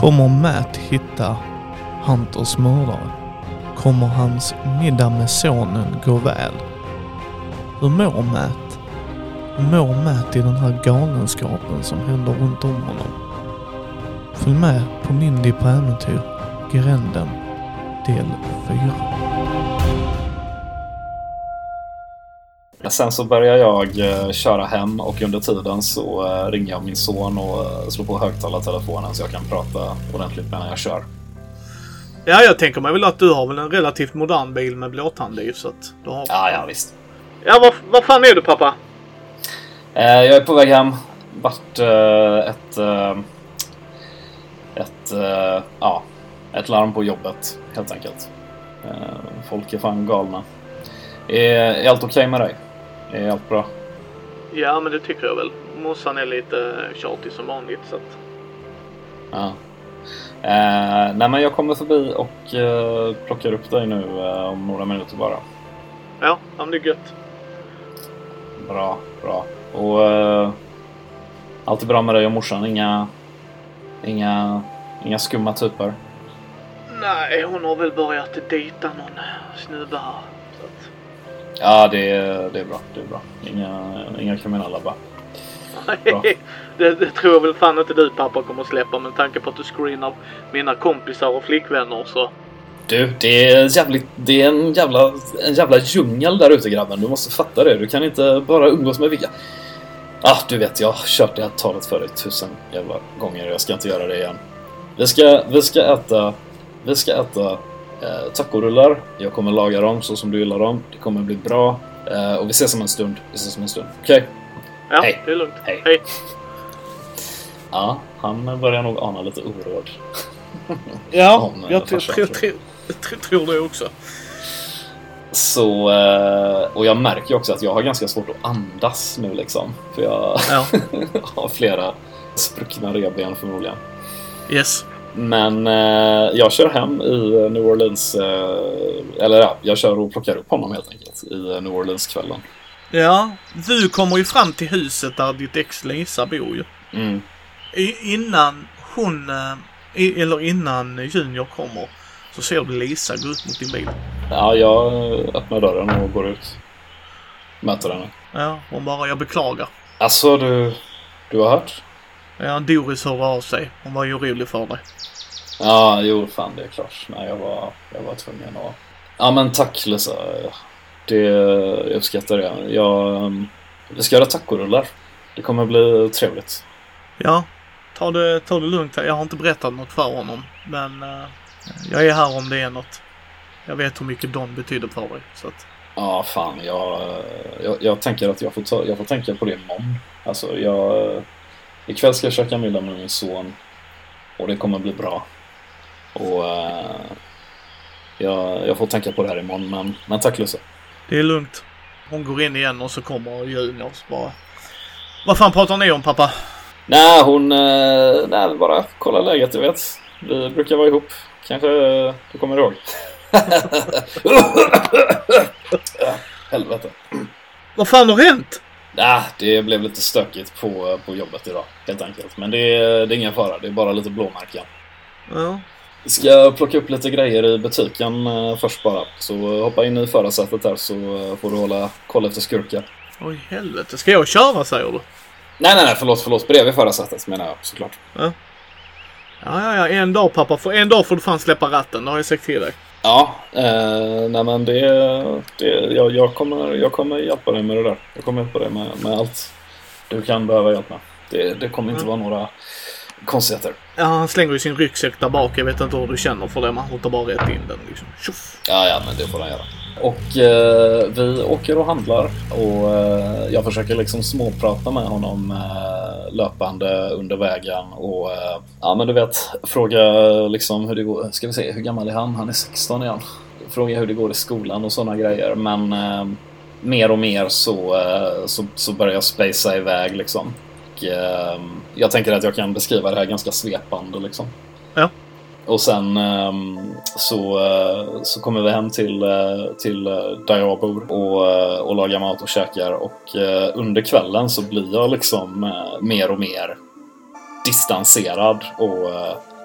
Kommer Matt hitta Hunters mördare? Kommer hans middag med sonen gå väl? Hur mår Matt? Hur mår Matt i den här galenskapen som händer runt om honom? Följ med på Mindy på äventyr, Gränden, del 4. Sen så börjar jag eh, köra hem och under tiden så eh, ringer jag min son och eh, slår på högtalartelefonen så jag kan prata ordentligt medan jag kör. Ja, jag tänker mig väl att du har väl en relativt modern bil med blåtandliv så att du har... Ja, ja visst. Ja, vad vad fan är du pappa? Eh, jag är på väg hem. Vart eh, ett... Eh, ett... Ja, ett larm på jobbet helt enkelt. Folk är fan galna. Är, är allt okej med dig? Är allt bra? Ja, men det tycker jag väl. Morsan är lite tjatig som vanligt så att... Ja. Eh, nej men jag kommer förbi och eh, plockar upp dig nu eh, om några minuter bara. Ja, ja men det är gött. Bra, bra. Och eh, allt är bra med dig och morsan? Inga, inga, inga skumma typer? Nej, hon har väl börjat dejta någon snubbe här. Ja, det är, det är bra. Det är bra. Inga, inga kriminella bara. Bra. det, det tror jag väl fan inte du pappa kommer släppa med tanke på att du screenar mina kompisar och flickvänner så. Du, det är, jävligt, det är en, jävla, en jävla djungel där ute grabben. Du måste fatta det. Du kan inte bara umgås med vilka... Ah, du vet, jag har kört det här talet för dig tusen jävla gånger. Jag ska inte göra det igen. Vi ska, vi ska äta... Vi ska äta eh, tacorullar. Jag kommer laga dem så som du gillar dem. Det kommer bli bra. Eh, och vi ses om en stund. Vi ses om en stund. Okej? Ja, Hej. det är lugnt. Hej. Hej. Ja, han börjar nog ana lite oråd. Ja, Om, eh, jag tror, farsan, tror, tror tror, tror, tror det också. Så, eh, och jag märker också att jag har ganska svårt att andas nu liksom. För jag Ja. har flera spruckna revben förmodligen. Yes. Men eh, jag kör hem i New Orleans, eh, eller ja, jag kör och plockar upp honom helt enkelt i eh, New Orleans-kvällen. Ja, du kommer ju fram till huset där ditt ex Lisa bor ju. Mm. I, innan hon, eh, eller innan Junior kommer, så ser du Lisa gå ut mot din bil. Ja, jag öppnar dörren och går ut. Möter henne. Ja, hon bara, jag beklagar. Alltså, du, du har hört? Ja, Doris hörde av sig. Hon var ju orolig för dig. Ja, jo, fan det är klart. Nej, jag var, jag var tvungen att... Ja, men tack Lisa. Det, jag uppskattar det. Jag, ehm, vi ska göra tacorullar. Det kommer bli trevligt. Ja, ta det, ta det lugnt. Jag har inte berättat något för honom. Men eh, jag är här om det är något. Jag vet hur mycket Don betyder för dig. Så att, Ja, fan. Jag, jag, jag tänker att jag får, ta, jag får tänka på det imorgon. Alltså, jag... Ikväll ska jag käka middag med min son. Och det kommer bli bra. Och... eh, jag, jag får tänka på det här imorgon, men, men tack Lisa. det är lugnt. Hon går in igen och så kommer Junior bara. Vad fan pratar ni om pappa? Nej, hon... eh, Nej, bara kolla läget, du vet. Vi brukar vara ihop. Kanske eh, du kommer ihåg. ja, helvete. Vad fan har hänt? Nej, det blev lite stökigt på, på jobbet idag, helt enkelt. Men det är, det är ingen fara, det är bara lite blåmärken. Ja. Ska jag plocka upp lite grejer i butiken eh, först bara. Så hoppa in i förarsätet där så eh, får du hålla koll efter skurkar. Oj helvete. Ska jag köra säger du? Nej, nej, nej, förlåt, förlåt. Bredvid förarsätet menar jag såklart. Ja, ja, ja. En dag pappa. För en dag får du fan släppa ratten. Det har jag sagt till dig. Ja, eh, nej men det... det jag, jag, kommer, jag kommer hjälpa dig med det där. Jag kommer hjälpa dig med, med allt du kan behöva hjälp med. Det, det kommer inte Mm. vara några konstigheter. Ja, han slänger ju sin ryggsäck där bak. Jag vet inte hur du känner för det. Man hotar bara rätt in den liksom. Tjoff! Ja, ja, men det får han göra. Och eh, vi åker och handlar och eh, jag försöker liksom småprata med honom eh, löpande under vägen och eh, ja, men du vet, fråga liksom hur det går. Ska vi se, hur gammal är han? Han är 16 igen. Fråga hur det går i skolan och sådana grejer, men eh, mer och mer så, eh, så, så börjar jag spacea iväg liksom. Och, eh, jag tänker att jag kan beskriva det här ganska svepande liksom. Ja. Och sen ehm, så, eh, så kommer vi hem till, eh, till eh, där jag bor och, och lagar mat och käkar. Och eh, under kvällen så blir jag liksom mer och mer distanserad och,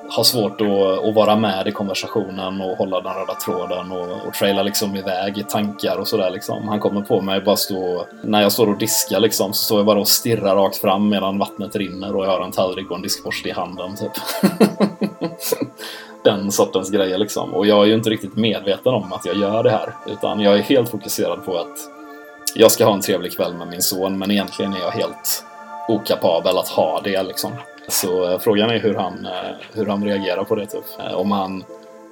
har svårt att, att vara med i konversationen och hålla den röda tråden och, och traila liksom iväg i tankar och sådär liksom. Han kommer på mig bara stå... När jag står och diskar liksom så står jag bara och stirrar rakt fram medan vattnet rinner och jag har en tallrik och en diskborste i handen typ. den sortens grejer liksom. Och jag är ju inte riktigt medveten om att jag gör det här. Utan jag är helt fokuserad på att jag ska ha en trevlig kväll med min son men egentligen är jag helt okapabel att ha det liksom. Så eh, frågan är hur han, eh, hur han reagerar på det. Typ. Eh, om han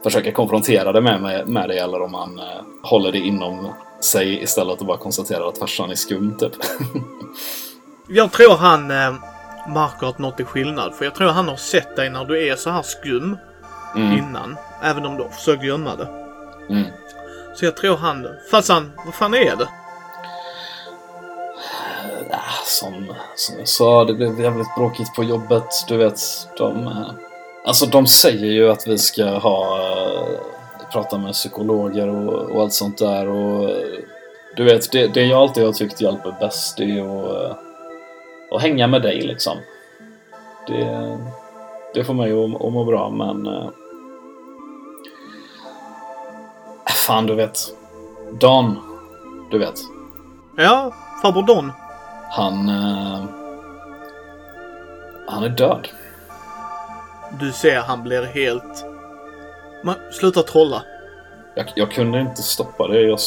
försöker konfrontera det med, med, med det eller om han håller det inom sig istället och bara konstaterar att farsan är skum typ. jag tror han eh, märker att något är skillnad. För jag tror han har sett dig när du är så här skum mm. innan. Även om du har försökt gömma det. Mm. Så jag tror han... Fast han, vad fan är det? Äh, som, som jag sa, det blev jävligt bråkigt på jobbet. Du vet, de... Eh, alltså de säger ju att vi ska ha... Eh, prata med psykologer och, och allt sånt där och... Eh, du vet, det, det jag alltid har tyckt hjälper bäst det är att, att hänga med dig liksom. Det, det får mig att, att må bra men... Fan, du vet. Don. Du vet. Ja, farbror Don. Han... Eh, han är död. Du ser, han blir helt... Men sluta trolla. Jag, jag kunde inte stoppa det. Jag,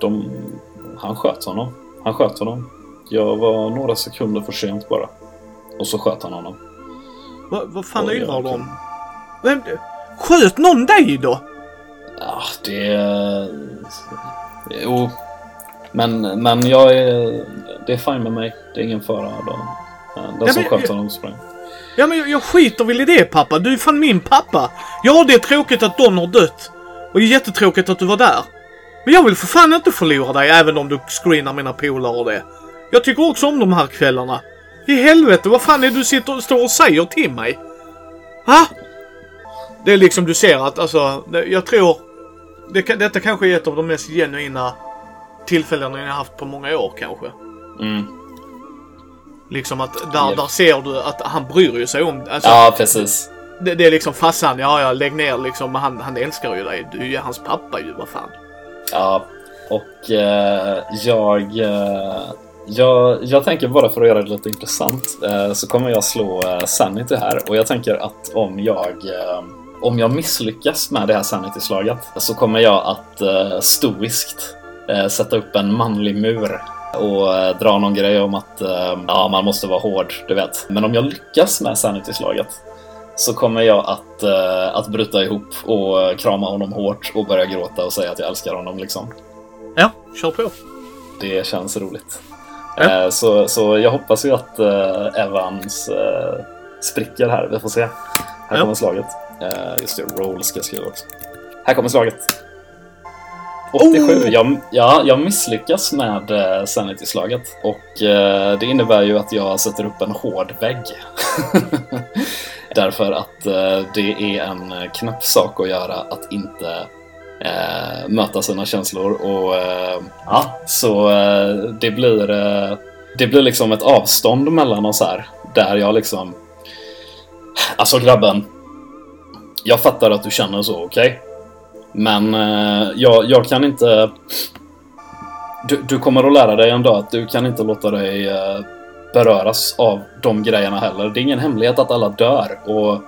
de, han sköt honom. Han sköt honom. Jag var några sekunder för sent bara. Och så sköt han honom. Va, vad fan yrar de? Vem, sköt någon dig då? Ja, det... Jo, men, men jag är... Det är fine med mig. Det är ingen fara. Den, den ja, som sköt honom sprang. Ja men jag, jag skiter väl i det pappa. Du är fan min pappa. Ja det är tråkigt att Don har dött. Och det är jättetråkigt att du var där. Men jag vill för fan inte förlora dig även om du screenar mina polare och det. Jag tycker också om de här kvällarna. I helvete, vad fan är det du sitter och står och säger till mig? Ha? Det är liksom du ser att alltså, jag tror... Det, detta kanske är ett av de mest genuina tillfällena jag haft på många år kanske. Mm. Liksom att där, där ser du att han bryr ju sig om... Alltså, ja, precis. Det, det, är liksom farsan, ja ja lägg ner liksom. Han, han älskar ju dig. Du är ju hans pappa ju, vad fan. Ja, och eh, jag... Eh, jag, jag tänker bara för att göra det lite intressant eh, så kommer jag slå eh, Sanity här och jag tänker att om jag eh, om jag misslyckas med det här Sanity-slaget så kommer jag att eh, stoiskt eh, sätta upp en manlig mur och eh, dra någon grej om att eh, ja, man måste vara hård, du vet. Men om jag lyckas med Sanity-slaget så kommer jag att, eh, att bryta ihop och krama honom hårt och börja gråta och säga att jag älskar honom liksom. Ja, kör på. Det känns roligt. Ja. Eh, så, så jag hoppas ju att Evans spricker här. Vi får se. Här ja. kommer slaget. just det, roll ska jag skriva också. Här kommer slaget. 87. Oh! Jag, ja, jag misslyckas med uh, Sanity-slaget. Och uh, det innebär ju att jag sätter upp en hård vägg. Därför att uh, det är en knapp sak att göra att inte uh, möta sina känslor. Och ja, så det blir det blir liksom ett avstånd mellan oss här. Där jag liksom... Alltså grabben. Jag fattar att du känner så, okej? Okay? Men eh, jag, jag kan inte... Du, du, kommer att lära dig en dag att du kan inte låta dig eh, beröras av de grejerna heller. Det är ingen hemlighet att alla dör och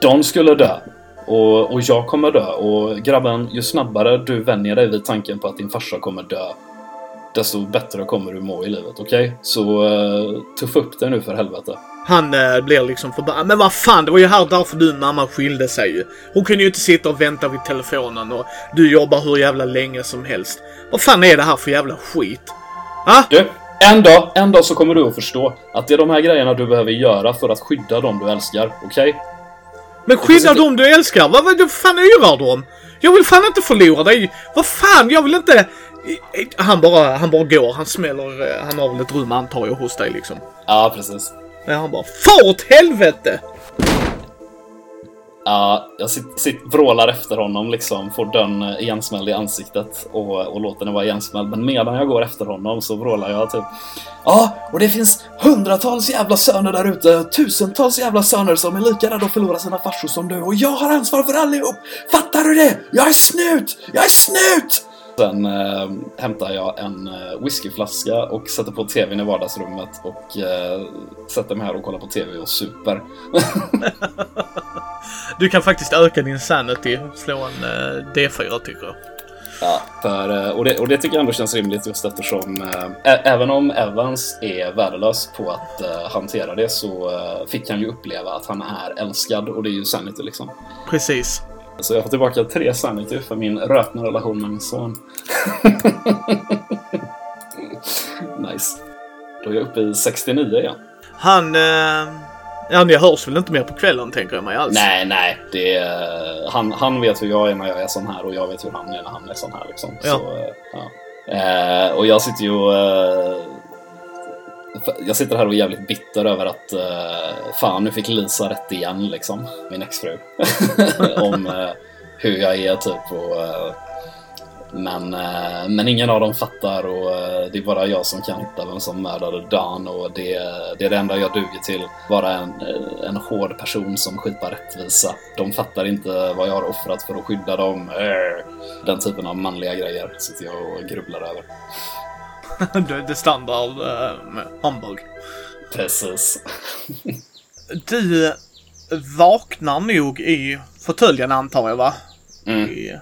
de skulle dö. Och, och jag kommer dö. Och grabben, ju snabbare du vänjer dig vid tanken på att din farsa kommer dö, desto bättre kommer du må i livet. Okej? Okay? Så eh, tuffa upp dig nu för helvete. Han eh, blir liksom förbannad. Men vad fan, det var ju här därför du mamma skilde sig ju. Hon kunde ju inte sitta och vänta vid telefonen och du jobbar hur jävla länge som helst. Vad fan är det här för jävla skit? Ha? Du, en dag, en dag så kommer du att förstå att det är de här grejerna du behöver göra för att skydda dem du älskar. Okej? Okay? Men skydda dem du älskar? Vad, vad fan yrar du om? Jag vill fan inte förlora dig. Vad fan, jag vill inte... Han bara, han bara går. Han smäller... Eh, han har väl ett rum antar jag hos dig liksom. Ja, precis. Men han bara FAR åt helvete! Ja, jag sitter, sitter, vrålar efter honom liksom, får dörren eh, igensmälld i ansiktet och, och låter den vara igensmälld. Men medan jag går efter honom så vrålar jag typ Ja, och det finns hundratals jävla söner där ute, tusentals jävla söner som är lika rädda att förlora sina farsor som du och jag har ansvar för allihop! Fattar du det? Jag är snut! Jag är snut! Sen eh, hämtar jag en eh, whiskyflaska och sätter på TVn i vardagsrummet och eh, sätter mig här och kollar på TV och super. du kan faktiskt öka din sanity, slå en eh, D4 tycker jag. Ja, för, eh, och, det, och det tycker jag ändå känns rimligt just eftersom äh, även om Evans är värdelös på att äh, hantera det så äh, fick han ju uppleva att han är älskad och det är ju sanity liksom. Precis. Så jag får tillbaka tre sanity för min rötna relation med min son. nice. Då är jag uppe i 69 igen. Han... Eh, ja, ni hörs väl inte mer på kvällen tänker jag mig alls? Nej, nej. Det är, han, han vet hur jag är när jag är sån här och jag vet hur han är när han är sån här. Liksom. Ja. Så, ja. Eh, och jag sitter ju och eh, jag sitter här och är jävligt bitter över att uh, fan, nu fick Lisa rätt igen liksom, min exfru. Om uh, hur jag är typ och uh, men, men ingen av dem fattar och det är bara jag som kan hitta vem som mördade Dan och det, det är det enda jag duger till. Vara en, en hård person som skipar rättvisa. De fattar inte vad jag har offrat för att skydda dem. Den typen av manliga grejer sitter jag och grubblar över. det är standard uh, Hamburg. Precis. du vaknar nog i fåtöljen antar jag va? Mm. I,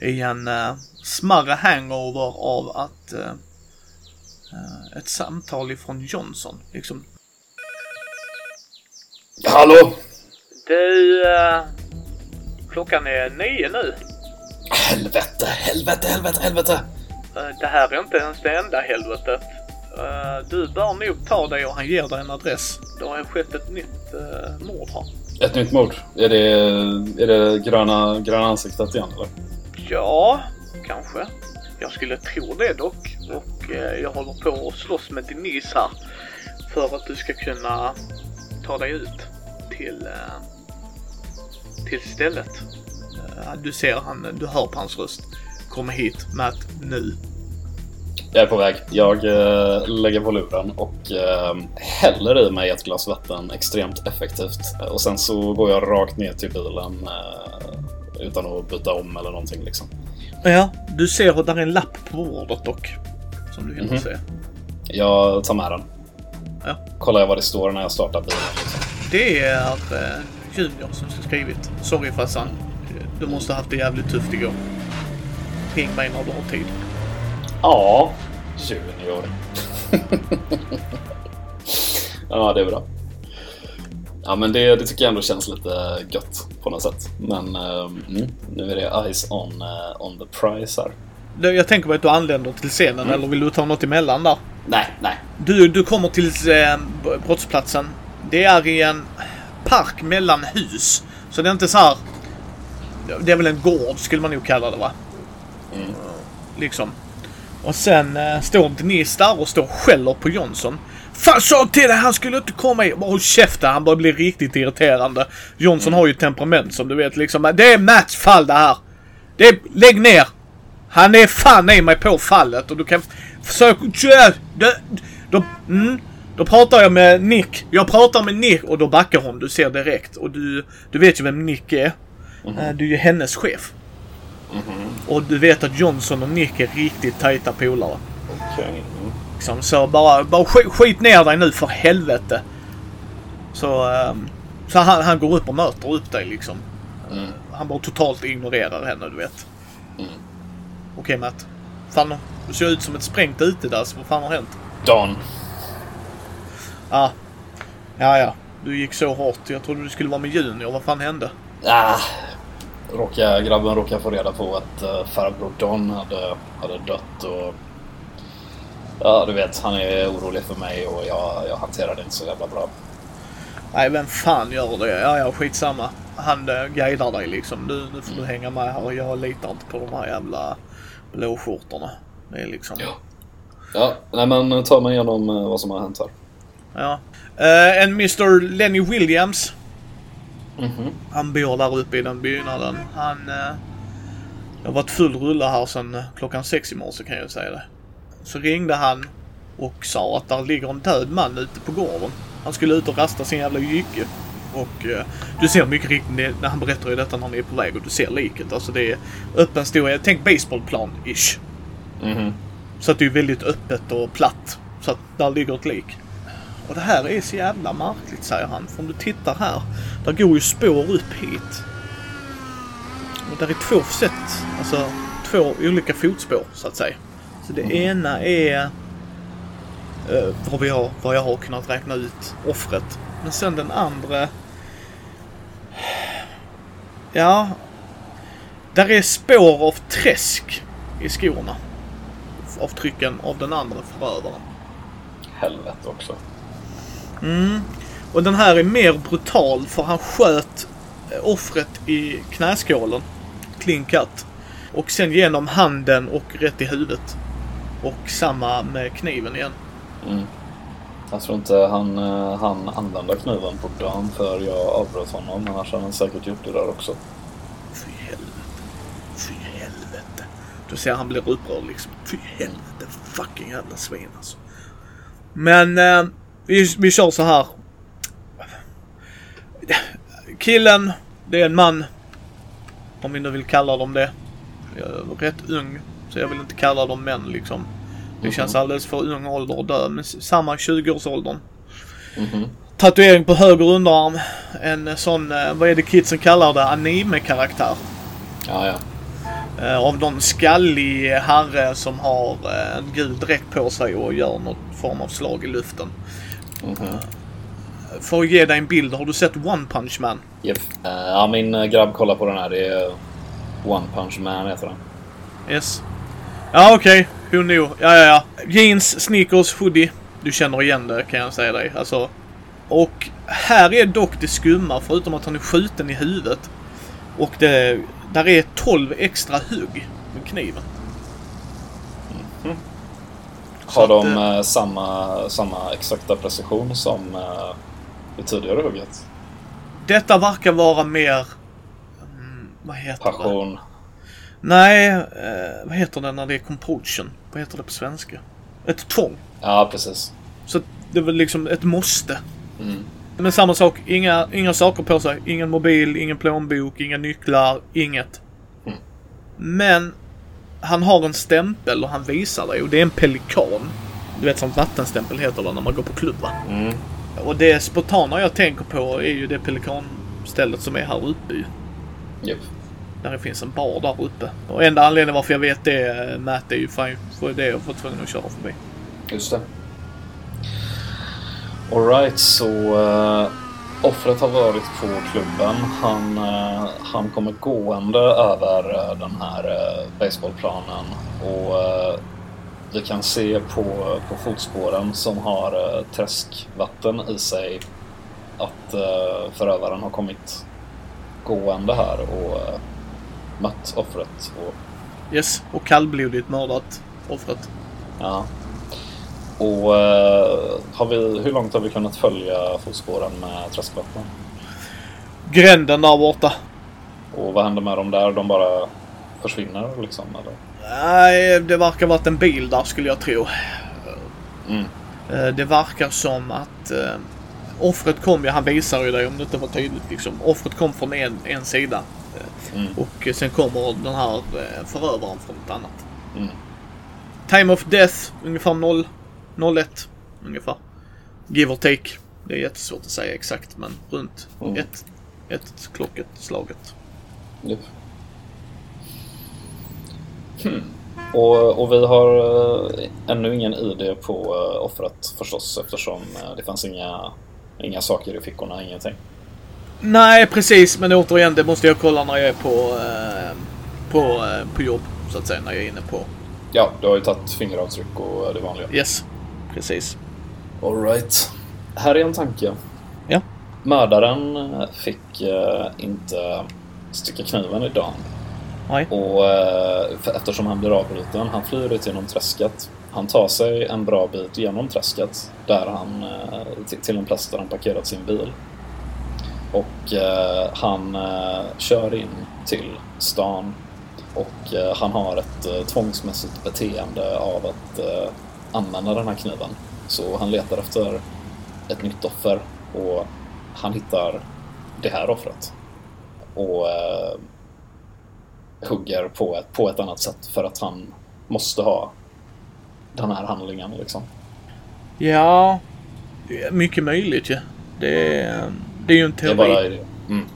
I, en uh, smärre hangover av att uh, uh, ett samtal ifrån Johnson liksom. Hallå? Du, uh, klockan är nio nu. Helvete, helvete, helvete, helvete. Eh, det här är inte ens det enda helvetet. Eh, du bör nog ta dig och han ger dig en adress. Det har skett ett nytt uh, mord här. Ett nytt mord? Är det, är det gröna, gröna ansiktet igen eller? Ja, kanske. Jag skulle tro det dock. Och uh, jag håller på att slåss med Denise här. För att du ska kunna ta dig ut till, uh, till stället. du ser han, du hör på hans röst komma hit, Matt, nu. Jag är på väg. Jag äh, lägger på luren och äh, häller i mig ett glas vatten extremt effektivt. Och sen så går jag rakt ner till bilen äh, utan att byta om eller någonting liksom. Ja, du ser att där är en lapp på bordet dock. Som du hinner mm -hmm. se. Jag tar med den. Ja. Kollar jag vad det står när jag startar bilen. Liksom. Det är Junior som skrivit. Sorry farsan. Du måste ha haft det jävligt tufft igår ping mig när du har tid. Ja, junior. ja, det är bra. Ja, men det, det, tycker jag ändå känns lite gött på något sätt. Men um, nu är det eyes on, uh, on the prize här. Jag tänker på att du anländer till scenen, mm. eller vill du ta något emellan där? Nej, nej. Du, du kommer till eh, brottsplatsen. Det är i en park mellan hus. Så det är inte så här... Det är väl en gård skulle man nog kalla det va? Mm. Liksom. Och sen eh, står Denise där och står och skäller på Johnson. Fan sa till dig han skulle inte komma in. Håll käften, han börjar bli riktigt irriterande. Johnson mm. har ju temperament som du vet liksom. Det är Mats fall det här. Det är, lägg ner. Han är fan i mig på fallet och du kan försöka... Då, då, mm, då pratar jag med Nick. Jag pratar med Nick och då backar hon. Du ser direkt. Och du, du vet ju vem Nick är. Mm. Du är ju hennes chef. Mm Och du vet att Johnson och Nick är riktigt tajta polare. Okej. Okay. Mm. Liksom, så bara, bara skit, skit ner dig nu för helvete. Så, um, så han, han går upp och möter upp dig liksom. Mm. Han bara totalt ignorerar henne, du vet. Mm. Okej okay, Matt. Fan, du ser ut som ett sprängt utedass. Vad fan har hänt? Dan. Ah. Ja, ja. Du gick så hårt. Jag trodde du skulle vara med Junior. Vad fan hände? Ah, råkade, grabben råkade få reda på att uh, farbror Don hade, hade dött och Ja, du vet, han är orolig för mig och jag, jag hanterar det inte så jävla bra. Nej, vem fan gör det? Ja, ja, skitsamma. Han äh, guidar dig liksom. Du, nu får mm. du hänga med här. Jag litar inte på de här jävla blåskjortorna. Det är liksom... Ja. Ja, nej men ta mig igenom uh, vad som har hänt här. Ja. Uh, en Mr Lenny Williams Mhm. Han bor där uppe i den byggnaden. Han... Eh, jag har varit full rulla här sedan eh, klockan sex i morse kan jag säga det. Så ringde han och sa att där ligger en död man ute på gården. Han skulle ut och rasta sin jävla jycke. Och eh, du ser mycket riktigt när han berättar ju detta när ni är på väg och du ser liket. Alltså det är öppen stor, tänk baseballplan-ish. Mhm. Så att det är väldigt öppet och platt. Så att där ligger ett lik. Och det här är så jävla märkligt säger han. För om du tittar här. Där går ju spår upp hit. Och där är två sätt. Alltså två olika fotspår så att säga. Så det ena är eh, vad, vi har, vad jag har kunnat räkna ut. Offret. Men sen den andra. Ja. Där är spår av träsk i skorna avtrycken av den andra förövaren. Helvete också. Mm. Och den här är mer brutal för han sköt eh, offret i knäskålen. Cut. Och sen genom handen och rätt i huvudet. Och samma med kniven igen. Mm. Jag tror inte han, eh, han använde kniven på dagen för jag avbröt honom. Annars hade han säkert gjort det där också. Fy helvete. Fy helvete. Du ser han blir upprörd liksom. Fy helvete. Fucking jävla svin alltså. Men eh, vi, vi kör så här. Killen, det är en man. Om vi nu vill kalla dem det. Jag är rätt ung. Så jag vill inte kalla dem män liksom. Det Mhm. känns alldeles för ung ålder att dö. Men samma 20-årsåldern. Mhm. Tatuering på höger underarm. En sån, eh, vad är det kidsen kallar det? Anime-karaktär. Ja, ja. Eh, av någon skallig herre som har eh, en gul dräkt på sig och gör något form av slag i luften. Mhm. För att ge dig en bild, har du sett One Punch Man? Japp. Eh, Ja, min eh, grabb kollar på den här. Det är One Punch Man heter den. Yes. Ja okej, who knew? Ja ja ja. Jeans, sneakers, hoodie. Du känner igen det kan jag säga dig. Alltså. Och här är dock det skumma förutom att han är skjuten i huvudet. Och det, där är 12 extra hugg med kniven. Så Har de eh, eh, samma, samma exakta precision som eh, det tidigare hugget? Detta verkar vara mer... Mm, vad heter det? Passion. Nej, eh, vad heter det när det är compulsion? Vad heter det på svenska? Ett tvång. Ja, precis. Så det är väl liksom ett måste. Mm. Men samma sak, inga, inga saker på sig. Ingen mobil, ingen plånbok, inga nycklar, inget. Mm. Men han har en stämpel och han visar dig och det är en pelikan. Du vet som vattenstämpel heter det när man går på klubb va? Mm. Och det spontana jag tänker på är ju det pelikanstället som är här uppe ju. Japp. Där det finns en bar där uppe. Och enda anledningen varför jag vet det, eh, Matt, är ju för, för det jag var tvungen att köra förbi. Just det. Alright, så uh, offret har varit på klubben. Han, eh, han kommer gående över eh, den här uh, baseballplanen och eh, vi kan se på, på fotspåren som har uh, träskvatten i sig att uh, förövaren har kommit gående här och uh, mött offret. Och, Yes, och kallblodigt mördat offret. Ja. Och eh, har vi, hur långt har vi kunnat följa fotspåren med träskvatten? Gränden där borta. Och vad händer med dem där? De bara försvinner liksom? Eller? Nej, det verkar varit en bil där skulle jag tro. Mm. Eh, Det verkar som att eh, offret kom ju, han visar ju dig om det inte var tydligt liksom. Offret kom från en, en sida. Mm. Och sen kommer den här förövaren från ett annat. Mm. Time of death ungefär 0, 01 ungefär. Give or take. Det är jättesvårt att säga exakt men runt Mm. ett, ett klocket slaget. Japp. Hmm. Och, och vi har eh, ännu ingen ID på eh, offret förstås eftersom eh, det fanns inga, inga saker i fickorna, ingenting. Nej precis men återigen det måste jag kolla när jag är på, på, på jobb så att säga när jag är inne på. Ja, du har ju tagit fingeravtryck och det vanliga. Yes, precis. Alright. Här är en tanke. Ja. Mördaren fick eh, inte sticka kniven i dagen. Nej. Och eh, för, eftersom han blir avbruten, han flyr ut genom träsket. Han tar sig en bra bit genom träsket där han, eh, till, en plats där han parkerat sin bil. Och han kör in till stan och han har ett tvångsmässigt beteende av att använda den här kniven. Så han letar efter ett nytt offer och han hittar det här offret. Och eh, hugger på ett, på ett annat sätt för att han måste ha den här handlingen liksom. Ja, det är mycket möjligt ju. Det, är- det är ju en Det är teori. bara det. Mm.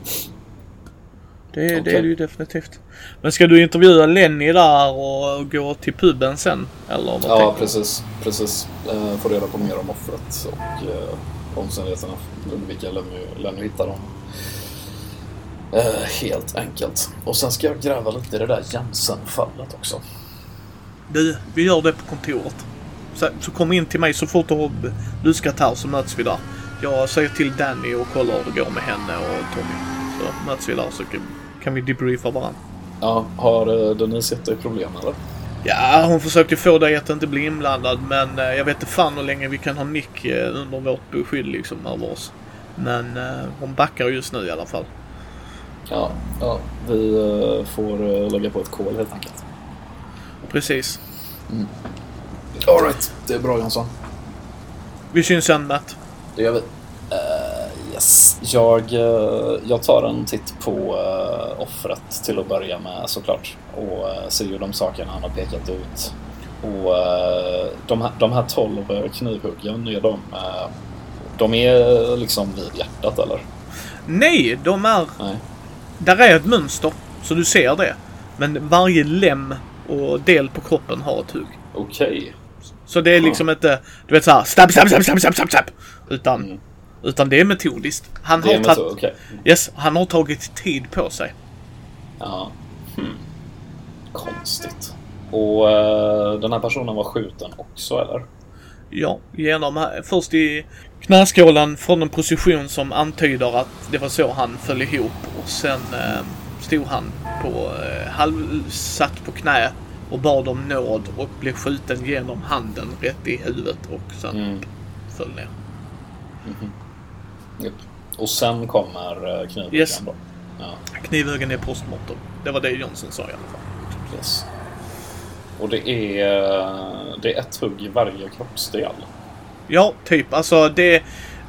Det, det Okej. är det ju definitivt. Men ska du intervjua Lenny där och gå till puben sen? Eller vad Ja, precis. precis. Eh, få reda på mer om offret och eh, omständigheterna under vilka Lenny, Lenny hittar dem. Eh, helt enkelt. Och sen ska jag gräva lite i det där Jensen-fallet också. Du, vi gör det på kontoret. Så, så kom in till mig så fort du har luskat här så möts vi där. Jag säger till Danny och kollar hur det går med henne och Tommy. Så möts vi där så kan, kan vi debriefa varandra. Ja, har eh, Denise gett dig problem eller? Ja, hon försökte få dig att inte bli inblandad men eh, jag vet inte fan hur länge vi kan ha Nick eh, under vårt beskydd liksom över oss. Men hon backar just nu i alla fall. Ja, ja vi får lägga på ett kol helt enkelt. Precis. Alright, det är bra Jansson. Vi syns sen Matt. Det gör vi. Eh, yes. jag, eh, jag tar en titt på uh, offret till att börja med såklart. Och uh, ser ju de sakerna han har pekat ut. Och eh, de, här, de här 12 knivhuggen, är de, eh, de är liksom vid hjärtat eller? Nej, de är... Nej. Där är ett mönster, så du ser det. Men varje lem och del på kroppen har ett hugg. Okej. Så det är liksom inte, du vet såhär, stab, stab, stab, stab, stab, stab. Utan, Mm. Utan det är metodiskt. Han Det har, tagit, okej. yes, han har tagit tid på sig. Ja. Hmm. Konstigt. Och eh, den här personen var skjuten också eller? Ja, genom, först i knäskålen från en position som antyder att det var så han föll ihop. Och sen eh, stod han på, eh, halvsatt på knä och bad om nåd och blev skjuten genom handen rätt i huvudet och sen Mm. föll ner. Japp. Och sen kommer eh, knivhuggen Yes. då? Ja. Knivhuggen är postmortem. Det var det Johnson sa i alla fall. Yes. Och det är, eh, det är ett hugg i varje kroppsdel. Ja, typ. Alltså det...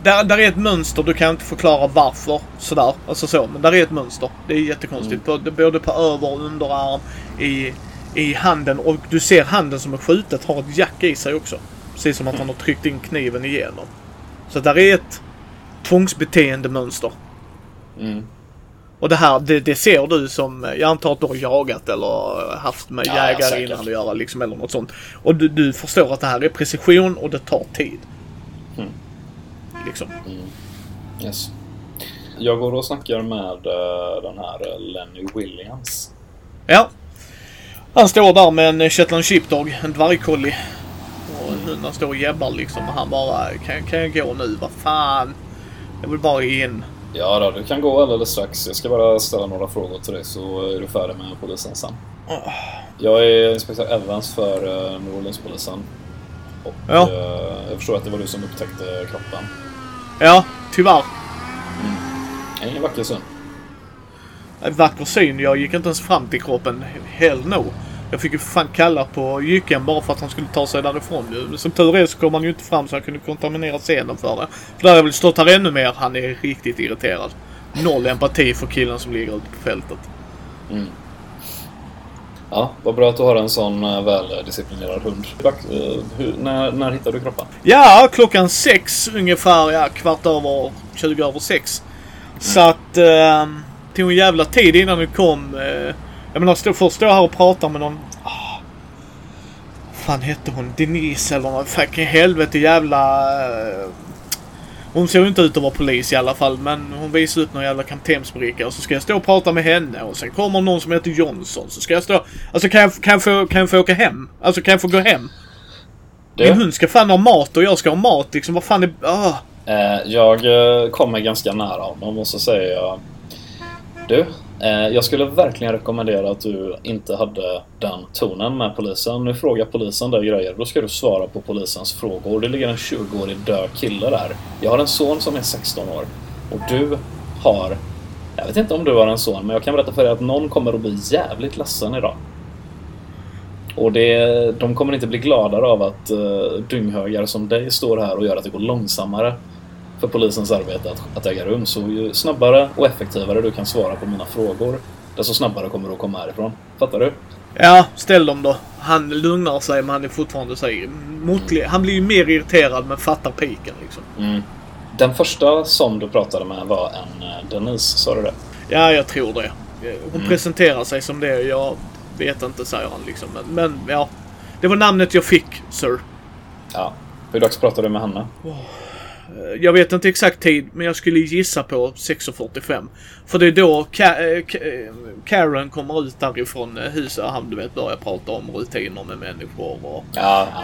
Där, där är ett mönster, du kan inte förklara varför sådär. Alltså så, men där är ett mönster. Det är jättekonstigt. Det- både på över och underarm, i, i handen och du ser handen som är skjutet har ett jack i sig också. Precis som att han har tryckt in kniven igenom. Så där är ett tvångsbeteendemönster. Mm. Och det här, det, det ser du som, jag antar att du har jagat eller haft med Ja, ja, jägare säkert. innan att göra liksom, eller något sånt. Och du, du förstår att det här är precision och det tar tid. Mm. Liksom. Yes. Jag går och snackar med eh, den här eh, Lenny Williams. Ja. Han står där med en Shetland Sheepdog, en dvärgkolli. Och hunden står och jäbbar liksom och han bara, kan, kan jag gå nu? Vad fan? Jag vill bara in. Ja då, du kan gå alldeles strax. Jag ska bara ställa några frågor till dig så är du färdig med polisen sen. Ah. Jag är inspektör Evans för uh, New Orleans-polisen. Och Ja. eh, jag förstår att det var du som upptäckte kroppen. Ja, tyvärr. Ingen vacker syn. En vacker syn. Jag gick inte ens fram till kroppen. Hell no. Jag fick ju fan kalla på jycken bara för att han skulle ta sig därifrån Som tur är så kom han ju inte fram så han kunde kontaminera scenen för det. För där har jag väl stått här ännu mer. Han är riktigt irriterad. Noll empati för killen som ligger ute på fältet. Ja, vad bra att du har en sån uh, väldisciplinerad hund. Vak- eh, hur, när, när hittade du kroppen? Ja, klockan sex ungefär. Ja, kvart över 20 över sex. Så att... Eh, tog en jävla tid innan det kom. Eh, jag menar, stå, först står jag här och pratar med någon... Ah, vad fan hette hon? Denise eller något. Fucking helvete jävla... Eh, hon såg inte ut att vara polis i alla fall, men hon visade upp någon jävla kaptensbricka och så ska jag stå och prata med henne och sen kommer någon som heter Johnson så ska jag stå... Alltså kan jag, kan jag, få, kan jag få åka hem? Alltså kan jag få gå hem? Du, Min hund ska fan ha mat och jag ska ha mat liksom. Vad fan är... Ah. eh, jag eh, kommer ganska nära honom och så säger jag Du, Eh, jag skulle verkligen rekommendera att du inte hade den tonen med polisen. Nu frågar polisen dig grejer, då ska du svara på polisens frågor. Det ligger en 20-årig död kille där. Jag har en son som är 16 år och du har... Jag vet inte om du har en son, men jag kan berätta för dig att någon kommer att bli jävligt ledsen idag. Och det, de kommer inte bli gladare av att uh, dynghögar som dig står här och gör att det går långsammare för polisens arbete att, att äga rum. Så ju snabbare och effektivare du kan svara på mina frågor, desto snabbare kommer du att komma härifrån. Fattar du? Ja, ställ dem då. Han lugnar sig men han är fortfarande så måttlig. Han blir ju mer irriterad men fattar piken liksom. Mm. Den första som du pratade med var en eh, Denise, sa du det? Ja, jag tror det. Hon mm. presenterar sig som det. Jag vet inte, säger han liksom. Men, men ja. Det var namnet jag fick, sir. Ja. Hur dags pratade du med henne? Oh. Jag vet inte exakt tid, men jag skulle gissa på 6.45. För det är då eh, Karen kommer ut därifrån eh, huset och han du vet börjar prata om rutiner med människor och... Ja, ja.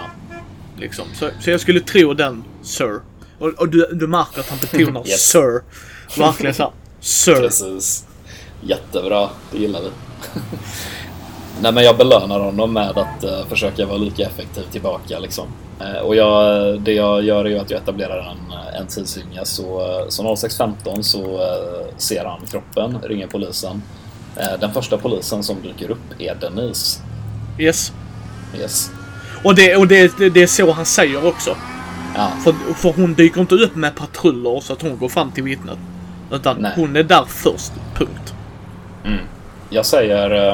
Liksom. Så, så jag skulle tro den, Sir. Och, och du, du märker att han betonar yes. Sir. Verkligen såhär, Sir. Precis. Jättebra, det gillar vi. Nej men jag belönar honom med att uh, försöka vara lika effektiv tillbaka liksom. Uh, och jag, det jag gör är ju att jag etablerar en, eh, en tidslinje så, uh, så 06.15 så ser han kroppen, ringer polisen. den första polisen som dyker upp är Denise. Yes. Yes. Och det, och det, det, det är så han säger också. Ja. För, för hon dyker inte upp med patruller så att hon går fram till vittnet. Utan Nej. hon är där först, punkt. Mm. Jag säger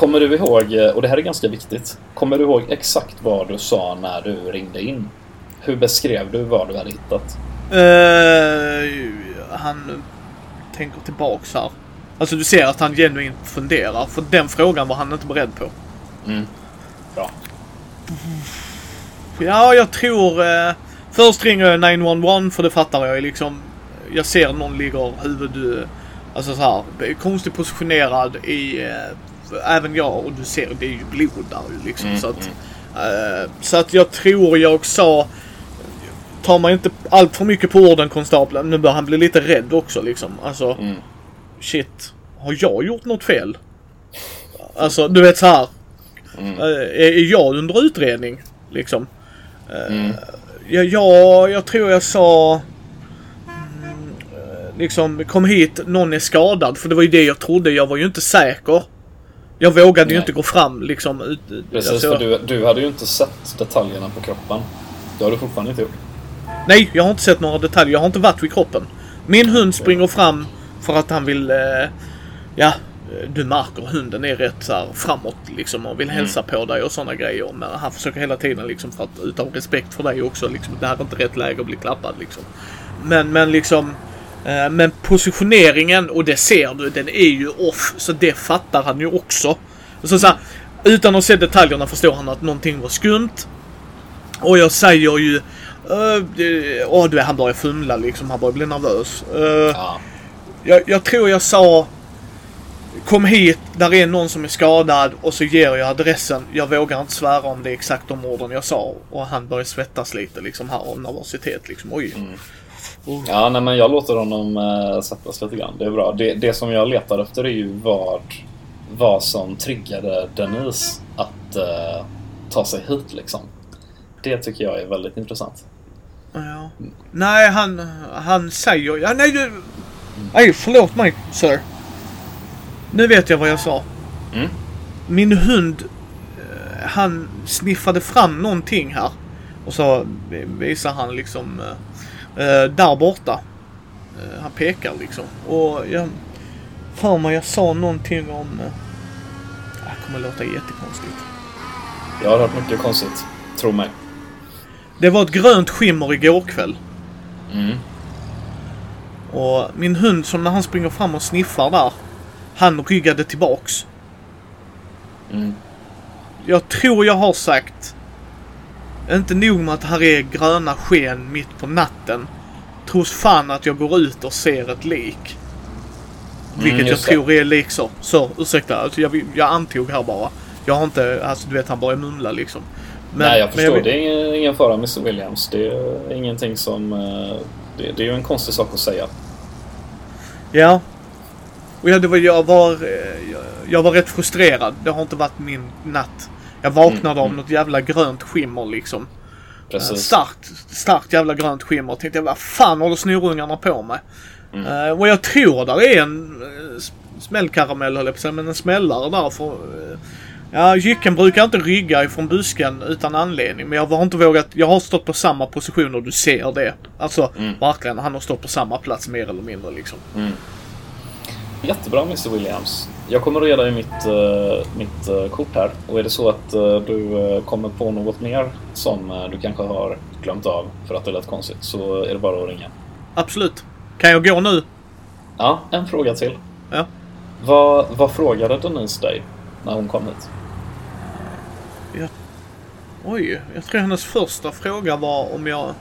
Kommer du ihåg, eh, och det här är ganska viktigt, kommer du ihåg exakt vad du sa när du ringde in? Hur beskrev du vad du hade hittat? Uh, han tänker tillbaks här. Alltså du ser att han genuint funderar, för den frågan var han inte beredd på. Mm. Bra. Ja, jag tror... Uh, först ringer jag 911 för det fattar jag liksom. Jag ser någon ligger huvud... Alltså så här, konstigt positionerad i uh, även jag och du ser det är ju blod där liksom. Mm, så, att, mm. uh, så att jag tror jag sa Tar man inte allt för mycket på orden konstapeln. Nu börjar han bli lite rädd också liksom. Alltså. Mm. Shit. Har jag gjort något fel? Alltså du vet så här. Uh, är jag under utredning? Liksom. Uh, ja, ja, jag tror jag sa mm, liksom kom hit, någon är skadad. För det var ju det jag trodde. Jag var ju inte säker. Jag vågade Nej. ju inte gå fram liksom. Precis, alltså, för du, du hade ju inte sett detaljerna på kroppen. Det har du fortfarande inte gjort. Nej, jag har inte sett några detaljer. Jag har inte varit vid kroppen. Min hund springer fram för att han vill... Eh, ja, du märker hunden är rätt så här framåt liksom och vill mm. hälsa på dig och sådana grejer. Men han försöker hela tiden liksom för att utav respekt för dig också liksom. Det här är inte rätt läge att bli klappad liksom. Men, men liksom... Eh, men positioneringen, och det ser du, den är ju off. Så det fattar han ju också. Så, så här, utan att se detaljerna förstår han att någonting var skumt. Och jag säger ju... Uh, oh, du vet, han börjar fumla liksom. Han börjar bli nervös. Uh, ja. jag, jag tror jag sa... Kom hit, där är någon som är skadad och så ger jag adressen. Jag vågar inte svära om det är exakt de orden jag sa. Och han börjar svettas lite liksom här av nervositet liksom. Oj. Mm. Oh. Ja, nej, men jag låter honom äh, sättas lite grann. Det är bra. Det, det som jag letar efter är ju vad, vad som triggade Denise att äh, ta sig hit liksom. Det tycker jag är väldigt intressant. Ja. Nej, han, han säger... Ja, nej, du... Nej, förlåt mig, sir. Nu vet jag vad jag sa. Mm. Min hund, eh, han sniffade fram någonting här. Och så visar han liksom där borta. Eh, han pekar liksom. Och jag... För mig jag sa någonting om... Eh, det kommer låta jättekonstigt. Jag har hört mycket konstigt. Tro mig. Det var ett grönt skimmer igår kväll. Mm. Och min hund som när han springer fram och sniffar där. Han ryggade tillbaks. Mm. Jag tror jag har sagt inte nog med att här är gröna sken mitt på natten. Tros fan att jag går ut och ser ett lik. Vilket mm, jag tror är lik så. Så ursäkta, alltså jag, jag antog här bara. Jag har inte, alltså du vet han börjar mumla liksom. Men, Nej jag förstår, jag det är ingen, fara Mr Williams. Det är ingenting som... Eh, det, det är ju en konstig sak att säga. Ja. Och ja, det var, jag, var, eh, jag var rätt frustrerad. Det har inte varit min natt. Jag vaknade mm, av något jävla grönt skimmer liksom. Precis. Starkt, starkt jävla grönt skimmer. Tänkte jag, vad fan håller snorungarna på med? Mm. Eh, och jag tror där är en uh, smällkaramell höll jag på men en smällare där för... eh, ja, jycken brukar inte rygga ifrån busken utan anledning. Men jag har inte vågat... Jag har stått på samma position och du ser det. Alltså, Mm. verkligen. Han har stått på samma plats mer eller mindre liksom. Mm. Jättebra Mr Williams. Jag kommer att ge dig mitt, eh, mitt eh, kort här. Och är det så att eh, du kommer på något mer som du kanske har glömt av för att det lät konstigt så är det bara att ringa. Absolut. Kan jag gå nu? Ja, en fråga till. Ja. Vad, vad frågade Denise dig när hon kom hit? Oj, jag tror hennes första fråga var om jag...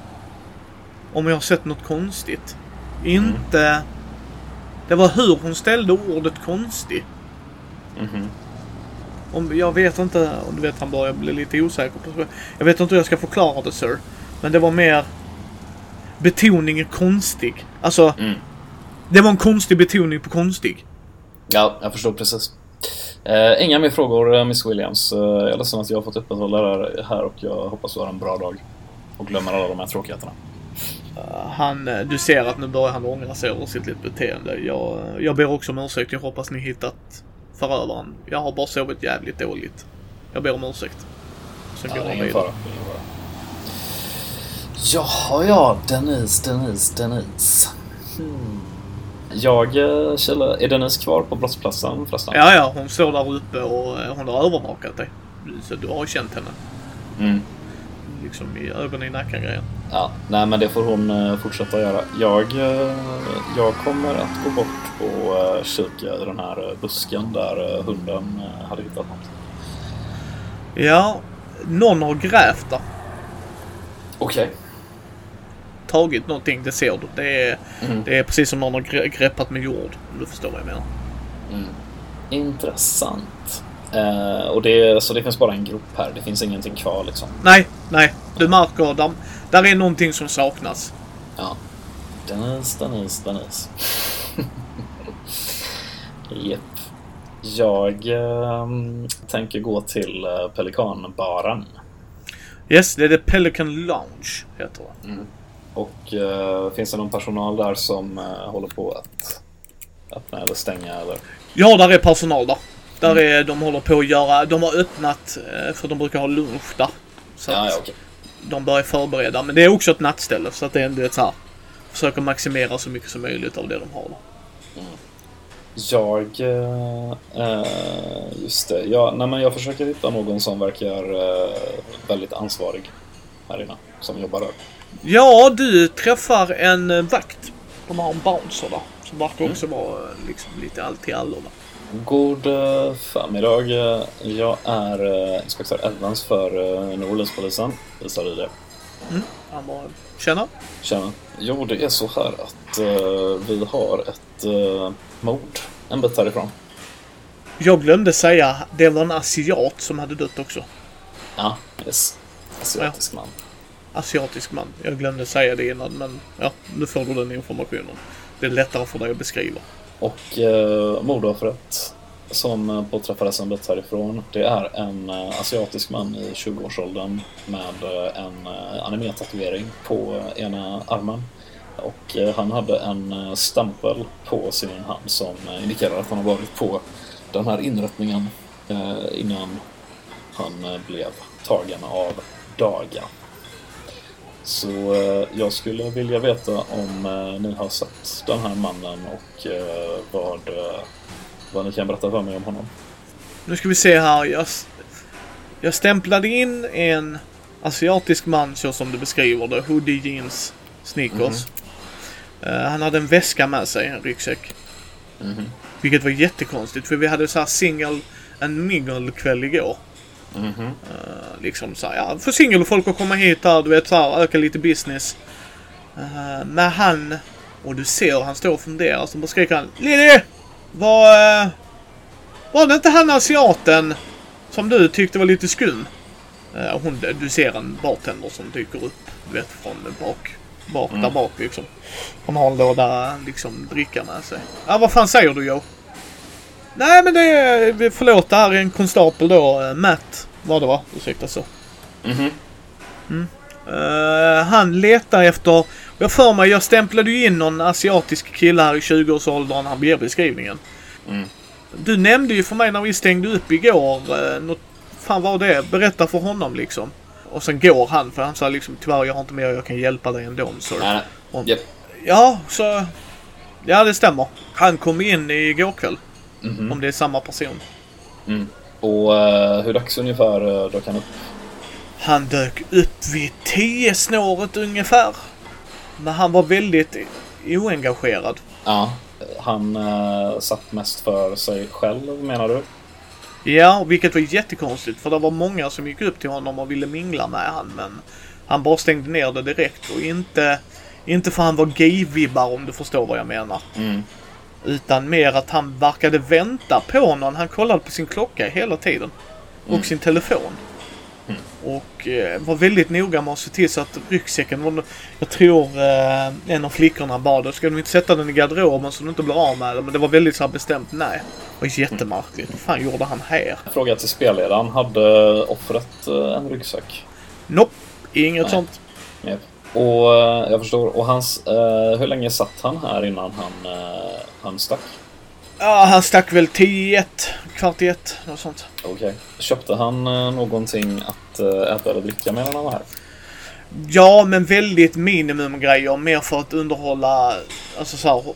Om jag har sett något konstigt. Inte... Det var hur hon ställde ordet konstig. Mhm. Om, jag vet inte, och du vet han börjar bli lite osäker på Jag vet inte hur jag ska förklara det sir. Men det var mer betoningen konstig. Alltså, Mm. det var en konstig betoning på konstig. Ja, jag förstår precis. Eh, inga mer frågor, eh, Miss Williams. Eh, jag är ledsen att jag har fått uppehålla det här och jag hoppas du har en bra dag. Och glömmer alla de här tråkigheterna. Uh, Han, eh, du ser att nu börjar han ångra sig över sitt litet beteende. Jag, jag ber också om ursäkt. Jag hoppas ni hittat förövaren. Jag har bara sovit jävligt dåligt. Jag ber om ursäkt. Sen Ja, går det är han vidare. Jaha, ja. Denise, Denise, Denise. Hmm. Jag, eh, Kjell, är Denise kvar på brottsplatsen förresten? Ja, ja, hon står där uppe och eh, hon har övervakat dig. Så du har känt henne. Mm. Liksom i ögonen i nacken grejen. Ja, nej men det får hon eh, fortsätta göra. Jag, eh, jag kommer att gå bort och eh, kika i den här busken där hunden hade hittat något. Ja, någon har grävt där. Okej. Tagit någonting, det ser du. Det är, Mm. det är precis som någon har gre- greppat med jord. Om du förstår vad jag menar. Mm. Intressant. Eh, och det, så det finns bara en grop här. Det finns ingenting kvar liksom. Nej, nej. Du märker, där, där är någonting som saknas. Ja. Denise, Denise, Denise. Japp. Jag ehm, tänker gå till eh, Pelikanbaren. Yes, det är The Pelican Lounge, heter det. Och eh, finns det någon personal där som eh, håller på att öppna eller stänga eller? Ja, där är personal där. Där är, de håller på att göra, de har öppnat, eh, för de brukar ha lunch där. Så Ja, ja, okej. de börjar förbereda. Men det är också ett nattställe, så att det är ändå ett så här. Försöker maximera så mycket som möjligt av det de har där. Jag... Eh, eh, just det. Ja, nej, men jag försöker hitta någon som verkar eh, väldigt ansvarig här inne. Som jobbar där. Ja, du träffar en eh, vakt. De har en bouncer där. Som verkar Mm. också vara liksom lite allt i allo där. God förmiddag. Jag är eh, inspektör Evans för eh, New Orleans-polisen. Visar du det? Han bara, tjena. Tjena. Jo, det är så här att eh, vi har ett eh, mord en bit härifrån. Jag glömde säga, det var en asiat som hade dött också. Ja, yes. Asiatisk man. Asiatisk man. Jag glömde säga det innan, men ja, nu får du den informationen. Det är lättare för dig att beskriva. Och eh, mordoffret som eh, påträffades en bit härifrån, det är en eh, asiatisk man i 20-årsåldern med eh, en eh, animetatuering på eh, ena armen. Och eh, han hade en eh, stämpel på sin hand som eh, indikerar att han har varit på den här inrättningen eh, innan han eh, blev tagen av Daga. Så eh, jag skulle vilja veta om eh, ni har sett den här mannen och eh, vad, vad ni kan berätta för mig om honom. Nu ska vi se här. Jag, jag stämplade in en asiatisk man så som du beskriver det. Hoodie, jeans, sneakers. Eh, han hade en väska med sig, en ryggsäck. Mhm. Vilket var jättekonstigt för vi hade så här single and mingle kväll igår. Mhm. Eh, liksom så här, ja, för singelfolk att komma hit här, du vet så här, öka lite business. Uh, men han, och du ser han står och funderar, så bara skriker han Lili! Var, eh, var det inte han asiaten som du tyckte var lite skum? Eh, hon, du ser en bartender som dyker upp, du vet från bak, bak där bak liksom. Hon har en låda liksom dricka med sig. Ja, vad fan säger du Joe? Nej men det är, förlåt det här är en konstapel då, eh, Matt var det va? Ursäkta så. Mhm. Eh, han letar efter... Jag för mig, jag stämplade ju in någon asiatisk kille här i 20-årsåldern. Han ger beskrivningen. Mm. Du nämnde ju för mig när vi stängde upp igår. Uh, något, fan var det? Berätta för honom liksom. Och sen går han för han sa liksom tyvärr jag har inte mer jag kan hjälpa dig ändå. Så. Om- Japp. Ja, så... Ja, det stämmer. Han kom in igår kväll. Mhm. Om det är samma person. Mm. Och eh, hur dags ungefär uh, dök han upp? Han dök upp vid 10 snåret ungefär. Men han var väldigt oengagerad. Ja. Han eh, satt mest för sig själv menar du? Ja, vilket var jättekonstigt för det var många som gick upp till honom och ville mingla med han men han bara stängde ner det direkt och inte, inte för han var gay-vibbar om du förstår vad jag menar. Mm. Utan mer att han verkade vänta på någon. Han kollade på sin klocka hela tiden. Och Mm. sin telefon. Mm. Och eh, var väldigt noga med att se till så att ryggsäcken var... Jag tror eh, en av flickorna bad ska du inte sätta den i garderoben så du inte blir av med den. Men det var väldigt så här bestämt nej. Det var jättemärkligt. Vad fan gjorde han här? Fråga till spelledaren. Hade offret eh, en ryggsäck? Nope, inget Nej. sånt. Japp. Och eh, jag förstår. Och hans... eh, hur länge satt han här innan han, eh, han stack? Ja, han stack väl 10 1 kvart i ett, något sånt. Okej. Köpte han eh, någonting att eh, äta eller dricka medan han var här? Ja, men väldigt minimum grejer. Mer för att underhålla, alltså så här,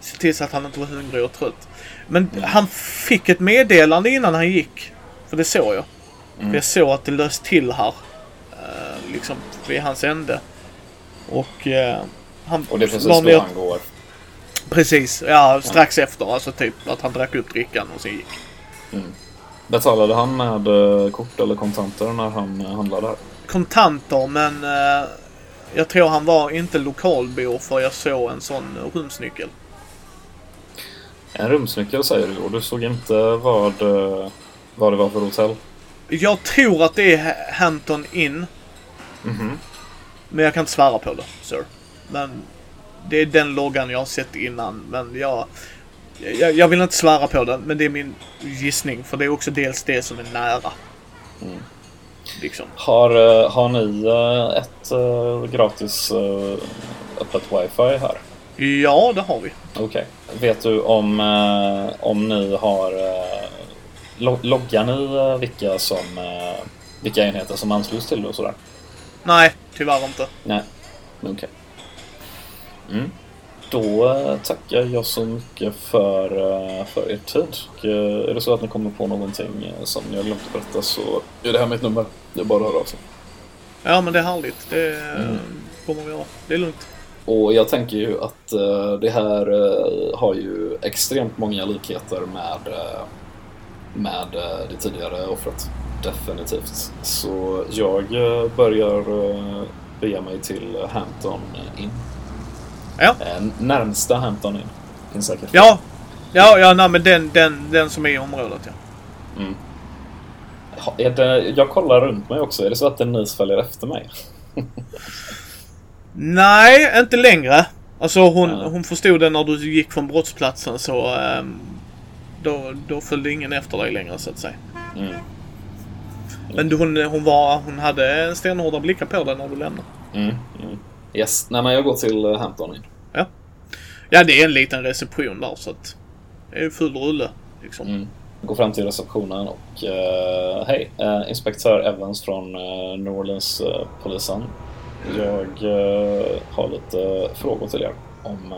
se till så att han inte var hungrig och trött. Men Mm. han fick ett meddelande innan han gick. För det såg jag. Mm. För jag såg att det löst till här. Eh, liksom vid hans ände. Och eh, han Och det är precis då ner- han går. Precis, ja strax efter. Alltså typ att han drack upp drickan och sen gick. Mm. Betalade han med eh, kort eller kontanter när han eh, handlade här? Kontanter men eh, jag tror han var inte lokalbo för jag såg en sån rumsnyckel. En rumsnyckel säger du och du såg inte vad, eh, vad det var för hotell? Jag tror att det är Hampton Inn. Mhm. Men jag kan inte svära på det, sir. Men det är den loggan jag har sett innan. Men jag, jag, jag vill inte svära på den, men det är min gissning. För det är också dels det som är nära. Mm. Liksom. Har, eh, har ni eh, ett eh, gratis öppet wifi här? Ja, det har vi. Okej. Vet du om, om ni har... Lo- loggar ni vilka som... Vilka enheter som ansluts till det och sådär? Nej, tyvärr inte. Nej. Okej. Mm. Då eh, tackar jag så mycket för, eh, för er tid. Och, eh, är det så att ni kommer på någonting som ni har glömt att berätta så är det här mitt nummer. Det är bara att höra av sig. Ja, men det är härligt. Det Mm. kommer vi göra. Det är lugnt. Och jag tänker ju att det här har ju extremt många likheter med, med det tidigare offret. Definitivt. Så jag eh, börjar eh, bege mig till Hampton Inn. Ja. Eh, närmsta Hampton Inn. Finns säkert. Ja, ja, ja nej, men den, den, den som är i området, ja. Mm. Är det, jag kollar runt mig också. Är det så att Denise följer efter mig? Nej, inte längre. Alltså hon, Ja. hon förstod det när du gick från brottsplatsen så ehm, då, då följde ingen efter dig längre så att säga. Mm. Men hon, hon, var, hon hade en stenhårda blickar på dig när du lämnade. Mm. Mm. Yes. Nej, men jag går till eh, Hampton Inn. Ja, det är en liten reception där så att det är ju full rulle liksom. Mm. Går fram till receptionen och eh, hej, eh, inspektör Evans från uh, New Orleans-polisen. jag har lite frågor till er om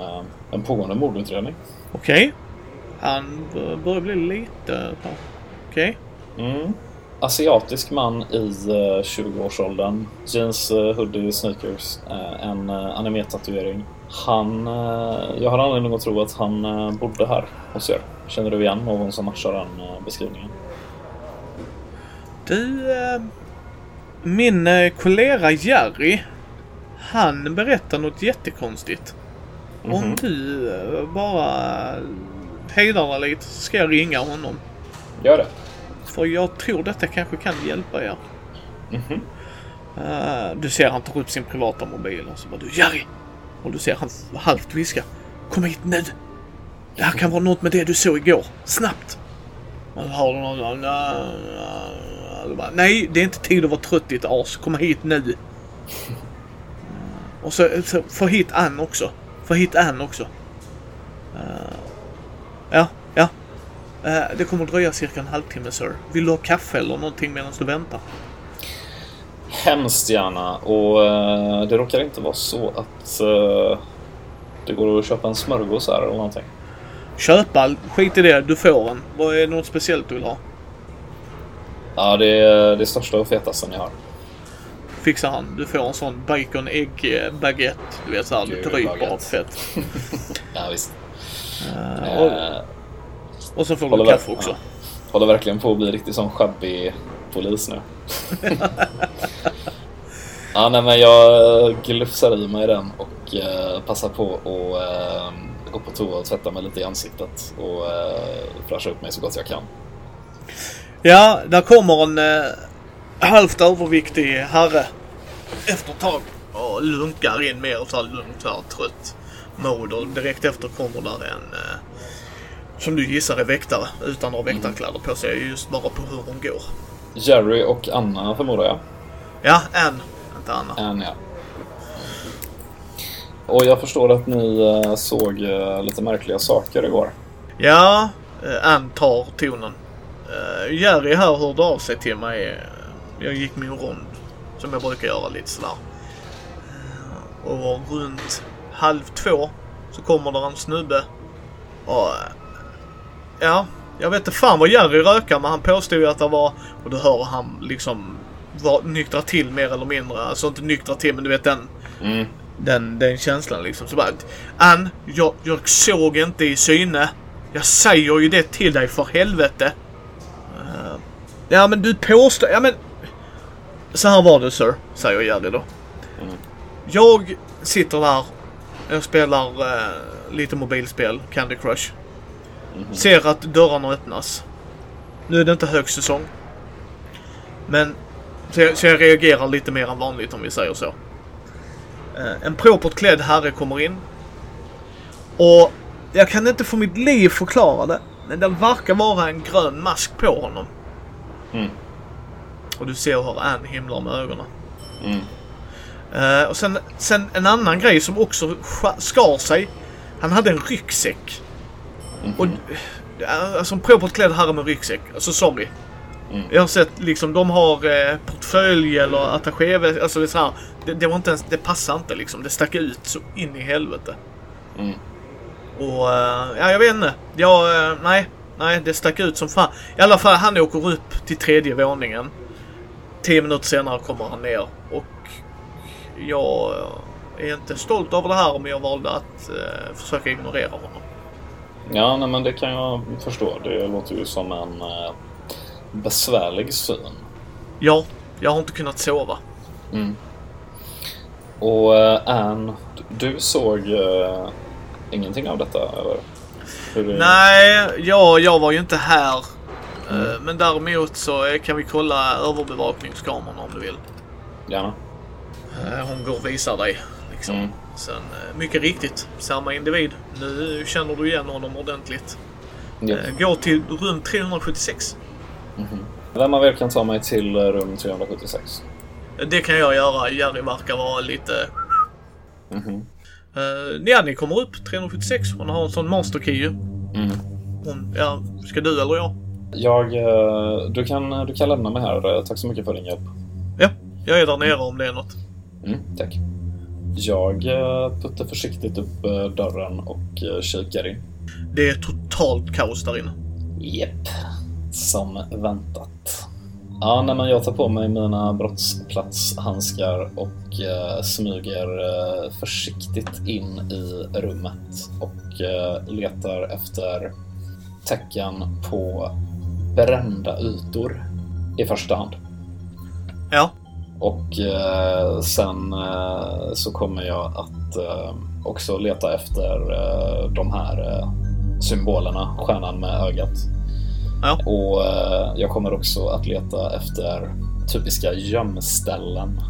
en pågående mordutredning. Okej. Han b- börjar bli lite... Okej. Mm. Asiatisk man i eh, 20-årsåldern. Jeans, eh, hoodie, sneakers, eh, en animetatuering. Han... eh, jag har anledning att tro att han eh, bodde här hos er. Känner du igen någon som matchar den eh, beskrivningen? Du, eh, min eh, kollega Jerry, han berättar något jättekonstigt. Om Mhm. du eh, bara hejdar dig lite så ska jag ringa honom. Gör det. För jag tror detta kanske kan hjälpa er. Mhm. Eh, du ser han tar upp sin privata mobil och så bara du Jerry! Och du ser han halvt viska. Kom hit nu! Det här kan vara något med det du såg igår. Snabbt! Och så hör du någon. Du bara, Nej, det är inte tid att vara trött ditt as. Kom hit nu! Och så, så få hit Ann också. Få hit Ann också. Eh, ja. Eh, det kommer att dröja cirka en halvtimme sir. Vill du ha kaffe eller någonting medan du väntar? Hemskt gärna. Och eh, det råkar inte vara så att eh, det går att köpa en smörgås här eller någonting. Köpa, skit i det. Du får en. Vad är något speciellt du vill ha? Ja, det är det största och fetaste ni har. Fixar han. Du får en sån bacon ägg eh, baguette. Du vet såhär, du dryper av fett. Ja, visst. Eh, och, Eh, och så får du kaffe också. ja. Håller verkligen på att bli riktigt som sjabbig polis nu. ja, nej, men jag glufsar i mig den och eh, passar på att eh, gå på toa och tvätta mig lite i ansiktet och eh, fräscha upp mig så gott jag kan. Ja, där kommer en eh, halvt överviktig herre efter ett tag och lunkar in mer så här lugnt här trött mode och direkt efter kommer där en eh, som du gissar är väktare utan att ha väktarkläder på sig just bara på hur hon går. Jerry och Anna förmodar jag. Ja, en. Inte Anna. En ja. Och jag förstår att ni eh, såg eh, lite märkliga saker igår. Ja, eh, Ann tar tonen. Eh, Jerry här hörde av sig till mig. eh, Jag gick min rond. Som jag brukar göra lite sådär. Eh, Och runt halv två så kommer där en snubbe. Och eh, ja, jag vet inte fan vad Jerry rökar men han påstod ju att det var, och då hör han liksom var, nyktra till mer eller mindre. Alltså inte nyktra till men du vet den Mm. den, den känslan liksom. Så bara, Ann, jag, jag såg inte i syne. Jag säger ju det till dig för helvete. Eh, ja men du påstår, ja men. Så här var det sir, säger Jerry då. Mm. Jag sitter där. Jag spelar eh, lite mobilspel, Candy Crush. Ser att dörrarna öppnas. Nu är det inte högsäsong. Men så jag, så jag reagerar lite mer än vanligt om vi säger så. Eh, En propert klädd herre kommer in. Och jag kan inte för mitt liv förklara det. Men det verkar vara en grön mask på honom. Mm. Och du ser hur Ann himlar med ögonen. Mm. Eh, och sen, sen en annan grej som också sk- skar sig. Han hade en ryggsäck. Och, eh, alltså en propert klädd herre med ryggsäck. Alltså sorry. Mm. Jag har sett liksom, de har eh, portfölj eller attachéväska. Alltså det är så här, det, det var inte ens, det passar inte liksom. Det stack ut så in i helvete. Mm. Och eh, ja, jag vet inte. Jag, eh, nej, nej, det stack ut som fan. I alla fall, han åker upp till tredje våningen. Tio minuter senare kommer han ner och jag är inte stolt över det här men jag valde att eh, försöka ignorera honom. Ja, nej, men det kan jag förstå. Det låter ju som en eh, besvärlig syn. Ja, jag har inte kunnat sova. Mm. Och eh, Ann, du såg eh, ingenting av detta, eller? Hur, Nej, ja, jag var ju inte här. Eh, Men däremot så eh, kan vi kolla överbevakningskameran om du vill. Gärna. Eh, Hon går och visar dig. Liksom. Mm. Sen, eh, mycket riktigt, samma individ. Nu känner du igen honom ordentligt. Ja. Eh, Gå till rum 376. Vem av er kan ta mig till eh, rum 376? Eh, Det kan jag göra. Jerry verkar vara lite... Mhm. Uh, ja, ni kommer upp 376. Hon har en sån monster key. Mm. Hon, ja, ska du eller jag? Jag, du, kan, du kan lämna mig här. Tack så mycket för din hjälp. Ja, jag är där nere om det är något. Mm, tack. Jag eh, puttar försiktigt upp eh, dörren och eh, kikar in. Det är totalt kaos där inne. Jepp. Som väntat. Ja, nej, men jag tar på mig mina brottsplatshandskar och eh, smyger eh, försiktigt in i rummet och eh, letar efter tecken på brända ytor i första hand. Ja, Och eh, sen eh, så kommer jag att eh, också leta efter eh, de här eh, symbolerna, stjärnan med ögat. Ja. Och eh, jag kommer också att leta efter typiska gömställen.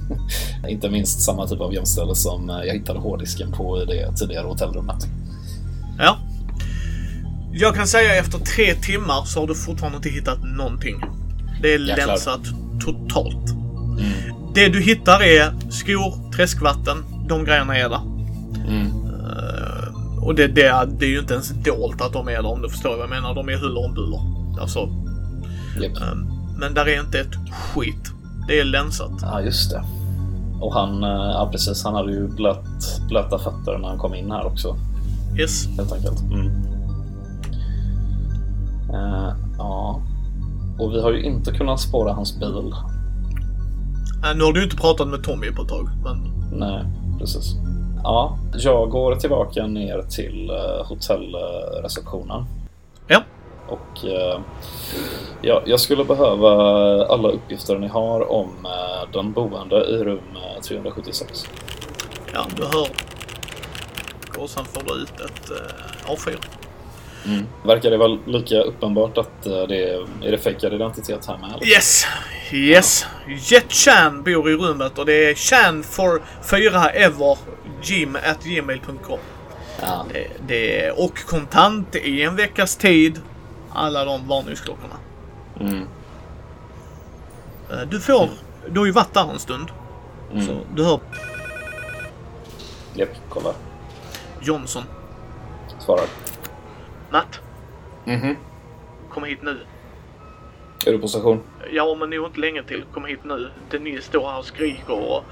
Inte minst samma typ av gömställe som jag hittade hårddisken på i det tidigare hotellrummet. ja. Jag kan säga efter tre timmar så har du fortfarande inte hittat någonting. Det är Jäklar. länsat totalt. Det du hittar är skor, träskvatten, de grejerna är där. Mm. Eh, och det, det, det är ju inte ens dolt att de är där om du förstår vad jag menar. De är huller om buller. Alltså, Japp. eh, men där är inte ett skit. Det är länsat. Ja, just det. Och han, eh, ja precis, han hade ju blöt, blöta fötter när han kom in här också. Yes. Helt enkelt. Mm. Eh, ja. Och vi har ju inte kunnat spåra hans bil. Eh, nu har du inte pratat med Tommy på ett tag, men... Nej, precis. Ja, jag går tillbaka ner till eh, hotellreceptionen. Ja. Och eh, ja, jag skulle behöva alla uppgifter ni har om eh, den boende i rum eh, 376. Ja, du hör. Och sen får du ut ett eh, A4. Mm. Verkar det vara lika uppenbart att det är, är det fejkad identitet här med? Eller? Yes! Yes! Jet Chan bor i rummet och det är Chan for 4 ever gym at gmail.com. Ja. Det, det är, och kontant i en veckas tid. Alla de varningsklockorna. Mm. Eh, Du får, du har ju varit där en stund. Mm. Så du hör Japp, kolla. Johnson. Svarar. Matt, Mhm. kom hit nu. Är du på station? Ja, men nog inte länge till. Kom hit nu. Denise står här och skriker och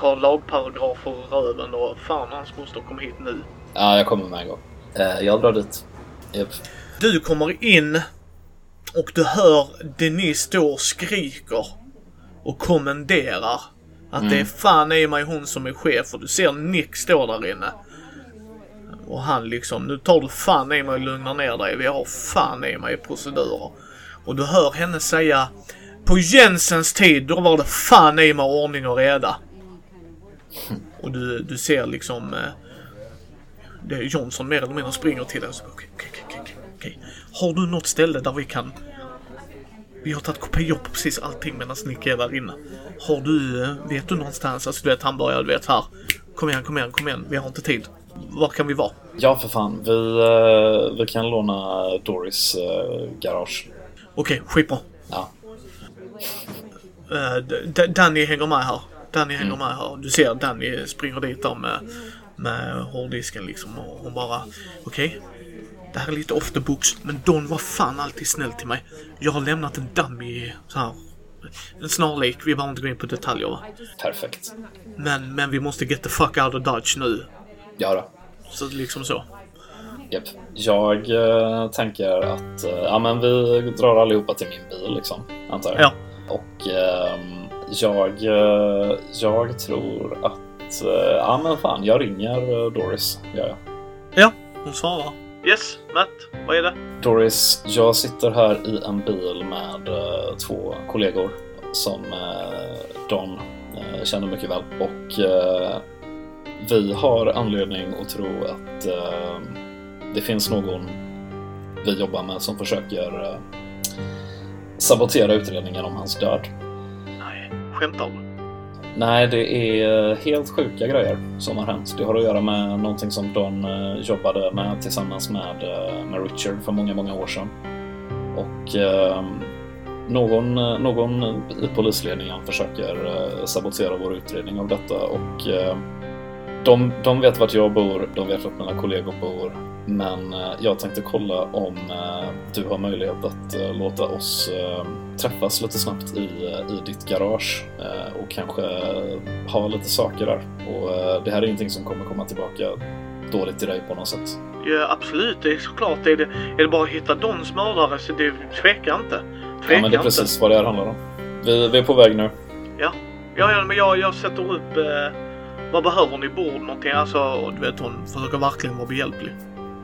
drar lagparagrafer i röven och fan hans moster kom hit nu. Ja, jag kommer med en gång. Eh, jag drar dit. Japp. Du kommer in och du hör Denise stå och skriker och kommenderar att det är fan i mig hon som är chef och du ser Nick stå där inne. Och han liksom, nu tar du fan i mig och lugnar ner dig. Vi har fan i mig procedurer. Och du hör henne säga på Jensens tid då var det fan i mig ordning och reda. Och du, du ser liksom eh, det är Johnson mer eller mindre springer till dig och okej, okej, okej, okej. Har du något ställe där vi kan... Vi har tagit kopior på precis allting medan Nick är där inne. Har du... Eh, vet du någonstans? Alltså du vet, han börjar, du vet här. Kom igen, kom igen, kom igen. Vi har inte tid. Var kan vi vara? Ja, för fan. Vi, eh, vi kan låna Doris eh, garage. Okej, skitbra. Ja. Uh, Danny hänger med här. Danny hänger med här. Du ser Danny springer dit där med, med hårddisken liksom och hon bara okej. det här är lite off the books men Don var fan alltid snäll till mig. Jag har lämnat en dummy så här. En snarlik. Vi behöver inte gå in på detaljer va. Perfekt. Men, men vi måste get the fuck out of Dodge nu. Ja då. Så liksom så. Japp. Jag eh, tänker att eh, ja, men vi drar allihopa till min bil, liksom, antar jag. Ja. Och ehm, jag, eh, jag tror att... eh, ja, men fan, jag ringer eh, Doris. Gör jag. Ja, hon svarar. Yes, Matt. Vad är det? Doris, jag sitter här i en bil med eh, två kollegor som Don känner mycket väl. Och vi har anledning att tro att det finns någon vi jobbar med som försöker eh, sabotera utredningen om hans död. Nej, skämtar du? Nej, det är eh, helt sjuka grejer som har hänt. Det har att göra med någonting som Don eh, jobbade med tillsammans med, med Richard för många, många år sedan. Och eh, någon, någon i polisledningen försöker sabotera vår utredning av detta och eh, de, de vet vart jag bor, de vet vart mina kollegor bor. Men eh, jag tänkte kolla om eh, du har möjlighet att eh, låta oss träffas lite snabbt i, i ditt garage och kanske ha lite saker där. Och det här är ingenting som kommer komma tillbaka dåligt till dig på något sätt. Ja, absolut. Det är såklart. Är det, är det bara att hitta Dons mördare så det tveka inte. Tveka Ja, men det är inte. precis vad det här handlar om. Vi, vi är på väg nu. Ja, ja, ja men jag, jag sätter upp... Eh, vad behöver ni? Bord någonting? Alltså, du vet hon försöker verkligen vara behjälplig.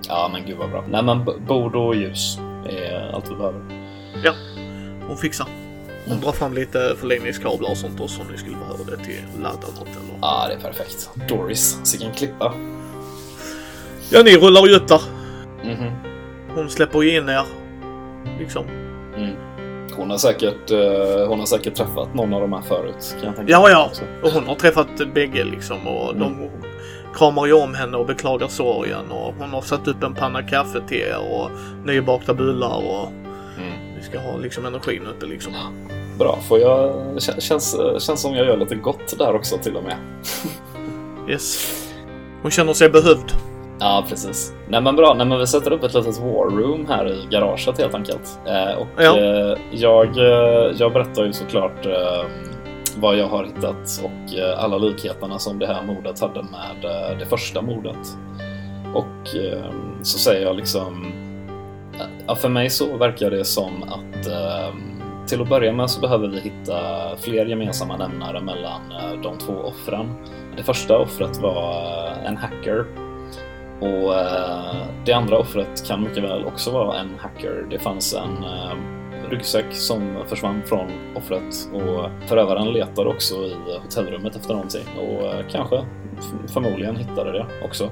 Ja, men gud vad bra. Nej, men bord och ljus är allt vi behöver. Ja, hon fixar. Hon Mm. drar fram lite förlängningskablar och sånt också om ni skulle behöva det till laddat eller... Ja, det är perfekt. Doris, sicken klippa. Ja, ni rullar ju ut där. Mhm. Hon släpper ju in er. Liksom. Mm. Hon, har säkert, eh, hon har säkert träffat någon av de här förut. Kan jag tänka Ja, ja. också. Och hon har träffat bägge liksom och de kramar ju om henne och beklagar sorgen och hon har satt upp en panna kaffe till er och nybakta bullar och Mm. vi ska ha liksom energin uppe liksom. Bra, får jag... Kän- Känns, känns som jag gör lite gott där också till och med. Yes. Hon känner sig behövd. Ja, precis. Nej men bra, Nej, men vi sätter upp ett litet war room här i garaget helt enkelt. Eh, och Ja. eh, jag, eh, jag berättar ju såklart eh, vad jag har hittat och eh, alla likheterna som det här mordet hade med eh, det första mordet. Och eh, så säger jag liksom... Ja, för mig så verkar det som att till att börja med så behöver vi hitta fler gemensamma nämnare mellan de två offren. Det första offret var en hacker och det andra offret kan mycket väl också vara en hacker. Det fanns en ryggsäck som försvann från offret och förövaren letade också i hotellrummet efter någonting och eh, kanske förmodligen hittade det också.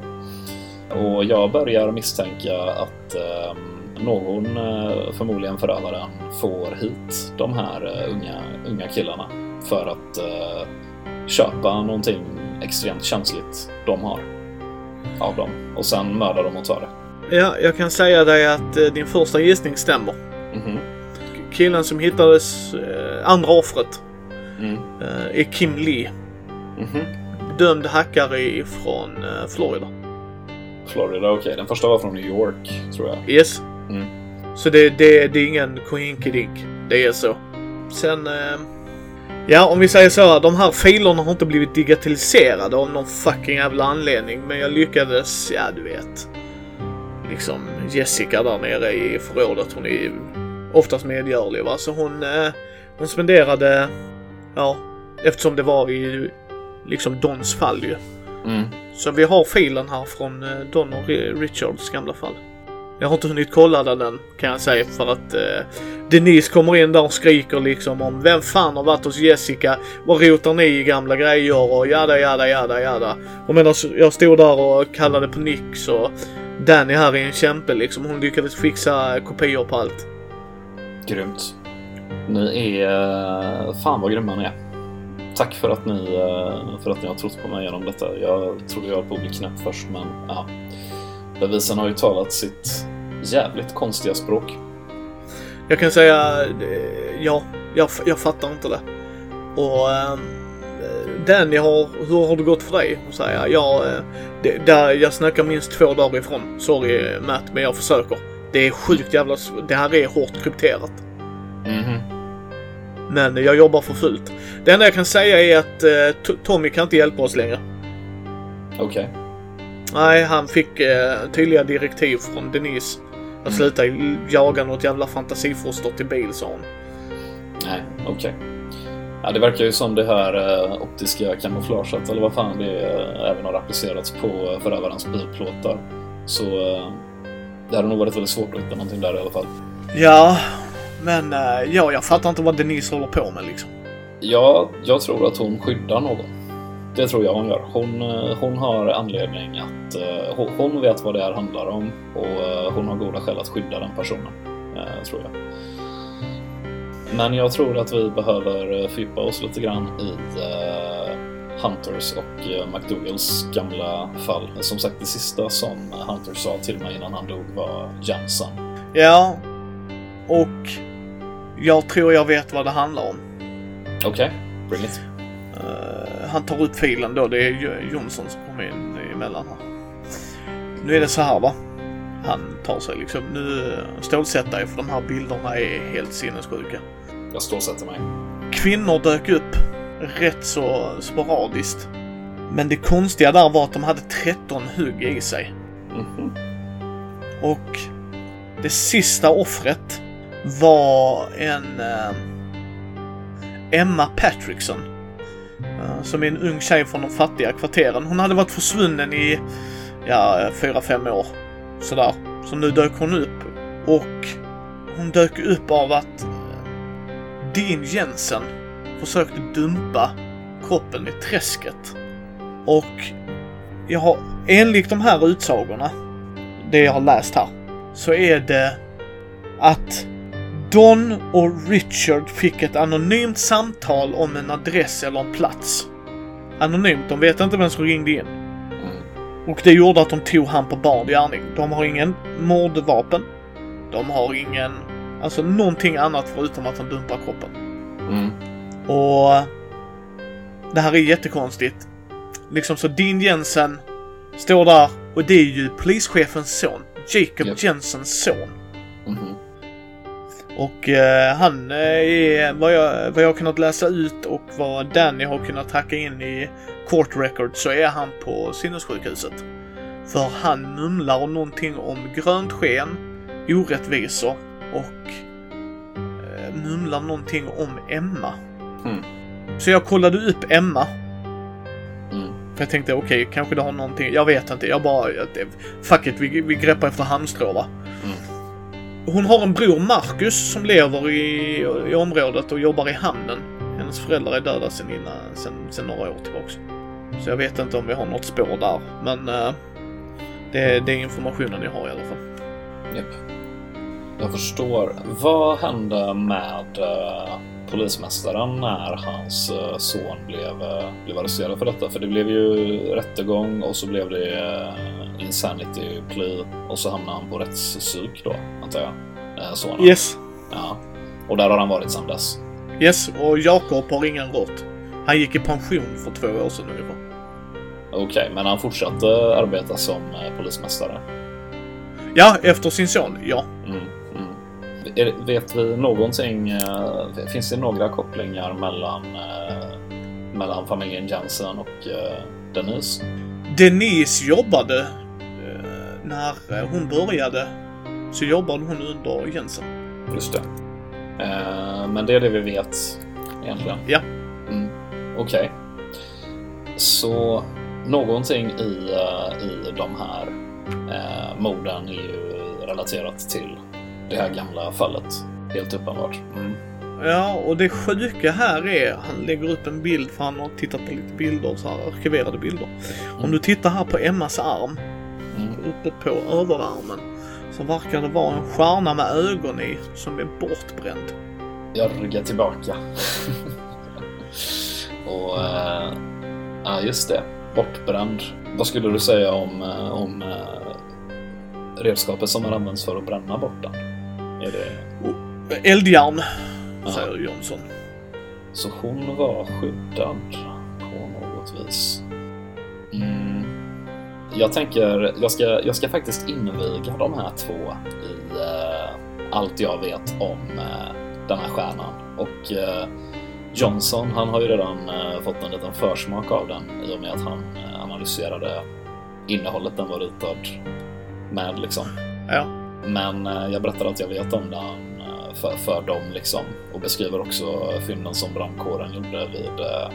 Och jag börjar misstänka att eh, någon, eh, förmodligen förövaren, får hit de här eh, unga, unga killarna för att köpa någonting extremt känsligt de har av dem och sen mörda dem och ta det. Ja, jag kan säga dig att din första gissning stämmer. Mhm. Killen som hittades, eh, andra offret, Mm. eh, är Kim Lee. Mhm. Dömd hackare ifrån eh, Florida. Florida, okej. Den första var från New York, tror jag. Yes. Mm. Så det, det, det är ingen koinkidink. Det är så. Sen... Eh, ja, om vi säger så här. De här filerna har inte blivit digitaliserade av någon fucking jävla anledning. Men jag lyckades, ja du vet. Liksom Jessica där nere i förrådet. Hon är oftast medgörlig va. Så hon, eh, hon spenderade, ja, eftersom det var i liksom Dons fall ju. Mm. Så vi har filen här från eh, Don och Ri- Richards gamla fall. Jag har inte hunnit kolla den än kan jag säga för att eh, Denise kommer in där och skriker liksom om vem fan har varit hos Jessica? Vad rotar ni i gamla grejer och jada jada jada jada. Och medan jag stod där och kallade på Nick så Danny här är en kämpe liksom. Hon lyckades fixa kopior på allt. Grymt. Ni är... Eh, fan vad grymma ni är. Tack för att ni, eh, för att ni har trott på mig genom detta. Jag trodde jag höll på att bli knäpp först, men ja. Bevisen har ju talat sitt jävligt konstiga språk. Jag kan säga, eh, ja, jag, jag fattar inte det. Och ehm, Danny har, hur har det gått för dig? Hon säger, ja, det, där, jag snackar minst två dagar ifrån. Sorry Matt, men jag försöker. Det är sjukt jävla, det här är hårt krypterat. Mhm. Men jag jobbar för fullt. Det enda jag kan säga är att eh, Tommy kan inte hjälpa oss längre. Okej. Nej, han fick eh, tydliga direktiv från Denise. Att Mm. sluta jaga något jävla fantasifoster till bil, sa hon. Nej, okej. Ja, det verkar ju som det här eh, optiska kamouflaget, eller vad fan det är, även har applicerats på förövarens bilplåtar. Så eh, det hade nog varit väldigt svårt att hitta någonting där i alla fall. Ja, men eh, ja, jag fattar inte vad Denise håller på med liksom. Ja, jag tror att hon skyddar någon. Det tror jag hon gör. Hon, eh, hon har anledning att... eh, hon- vet vad det här handlar om och hon har goda skäl att skydda den personen. Tror jag. Men jag tror att vi behöver eh, fördjupa oss lite grann i Hunters och eh, McDougals gamla fall. Som sagt, det sista som Hunter sa till mig innan han dog var Jensen. Ja, och jag tror jag vet vad det handlar om. Okej, bring it. Eh, han tar upp filen då, det är Jo- Jonsson som kommer in emellan här. Nu är det så här va. Han tar sig liksom, nu eh, stålsätt dig för de här bilderna är helt sinnessjuka. Jag stålsätter mig. Kvinnor dök upp rätt så sporadiskt. Men det konstiga där var att de hade 13 hugg i sig. Mhm. Och det sista offret var en eh, Emma Patrickson. Eh, som är en ung tjej från de fattiga kvarteren. Hon hade varit försvunnen i, ja, fyra fem år. Sådär. Så nu dök hon upp. Och hon dök upp av att eh, Dean Jensen försökte dumpa kroppen i träsket. Och jag har, enligt de här utsagorna, det jag har läst här, så är det att Don och Richard fick ett anonymt samtal om en adress eller en plats. Anonymt, de vet inte vem som ringde in. Mm. Och det gjorde att de tog han på bar gärning. De har ingen mordvapen. De har ingen, alltså någonting annat förutom att han dumpar kroppen. Mm. Och det här är jättekonstigt. Liksom så Dean Jensen står där och det är ju polischefens son. Jacob Japp. Jensens son. Mhm. Och eh, han eh, är, vad jag, vad jag har kunnat läsa ut och vad Danny har kunnat hacka in i court record så är han på sinnessjukhuset. För han mumlar någonting om grönt sken, orättvisor och eh, mumlar någonting om Emma. Mm. Så jag kollade upp Emma. Mm. För jag tänkte okej, kanske det har någonting, jag vet inte, jag bara, fuck it, vi, vi greppar efter halmstrå va. Mm. Hon har en bror, Marcus, som lever i, i området och jobbar i hamnen. Hennes föräldrar är döda sedan, innan, sen, sen några år tillbaks. Så jag vet inte om vi har något spår där, men eh, det, det är informationen jag har i alla fall. Japp. Jag förstår. Vad hände med eh, polismästaren när hans eh, son blev, eh, blev arresterad för detta? För det blev ju rättegång och så blev det eh, insanity plea och så hamnade han på rättspsyk då, antar jag. Sonen. Yes, Ja. Och där har han varit sedan dess. yes, och Jakob har ingen rört. Han gick i pension för två år sedan ungefär. Okej, men han fortsatte arbeta som polismästare. Ja, efter sin son, ja. Mm. Är, vet vi någonting? eh, finns det några kopplingar mellan, eh, mellan familjen Jensen och eh, Denise? Denise jobbade, eh, när eh, hon började, så jobbade hon under Jensen. Just det. Eh, men det är det vi vet egentligen. Ja. Mm. Okej. Så någonting i, eh, i de här eh, morden är ju relaterat till det här gamla fallet. Helt uppenbart. Mm. Ja, och det sjuka här är, han lägger upp en bild för han har tittat på lite bilder, så här arkiverade bilder. Om du tittar här på Emmas arm, Mm. uppe på överarmen, så verkar det vara en stjärna med ögon i som är bortbränd. Jag ryggar tillbaka. och... Eh, ja, just det. Bortbränd. Vad skulle du säga om, eh, om eh, redskapet som har använts för att bränna bort den? Är det... Eldjärn, Ja. säger Jonsson. Så hon var skyddad på något vis. Mm. Jag tänker, jag ska, jag ska faktiskt inviga de här två i eh, allt jag vet om eh, den här stjärnan. Och eh, Johnson, han har ju redan eh, fått en liten försmak av den i och med att han eh, analyserade innehållet den var ritad med liksom. Ja. Men eh, jag berättar att jag vet om den eh, för, för dem liksom och beskriver också fynden som brandkåren gjorde vid eh,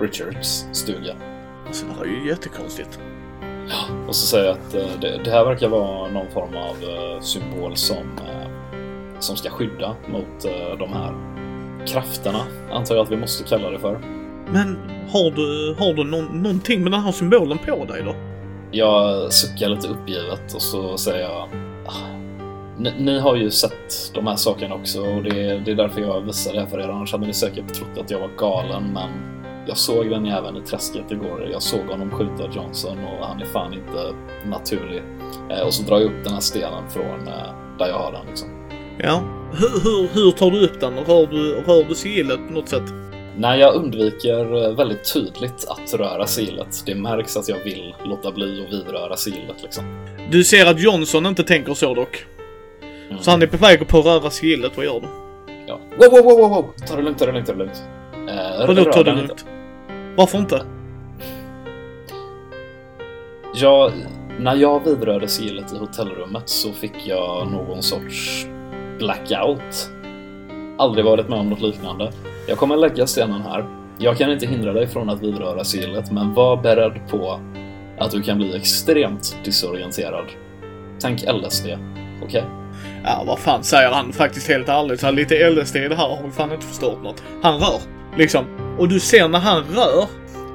Richards stuga. Alltså det här är ju jättekonstigt. Och så säger jag att det, det här verkar vara någon form av symbol som, som ska skydda mot de här krafterna, antar jag att vi måste kalla det för. Men har du, har du någon, någonting med den här symbolen på dig då? Jag suckar lite uppgivet och så säger jag "Ah, ni, ni har ju sett de här sakerna också och det, det är därför jag visar det här för er. Annars hade ni säkert trott att jag var galen men jag såg den jäveln i träsket igår. Jag såg honom skjuta Johnson och han är fan inte naturlig. Eh, och så drar jag upp den här stenen från eh, där jag har den liksom. Ja. Hur, hur, hur tar du upp den? Rör du, rör du sigillet på något sätt? Nej, jag undviker eh, väldigt tydligt att röra sigillet. Det märks att jag vill låta bli att vidröra sigillet liksom. Du ser att Johnson inte tänker så dock. Mm. Så han är på väg på att röra sigillet, vad gör du? Ja. Wow, wow, wow, wow! Ta det lugnt, ta det lugnt, ta det lugnt. Eh, Vadå tar det lugnt? Varför inte? Jag, när jag vidrörde sigillet i hotellrummet så fick jag någon sorts blackout. Aldrig varit med om något liknande. Jag kommer lägga stenen här. Jag kan inte hindra dig från att vidröra sigillet, men var beredd på att du kan bli extremt disorienterad. Tänk LSD, okej? Ja, vad fan säger han faktiskt helt ärligt? Så lite LSD i det här har vi fan inte förstått något. Han rör, liksom. Och du ser när han rör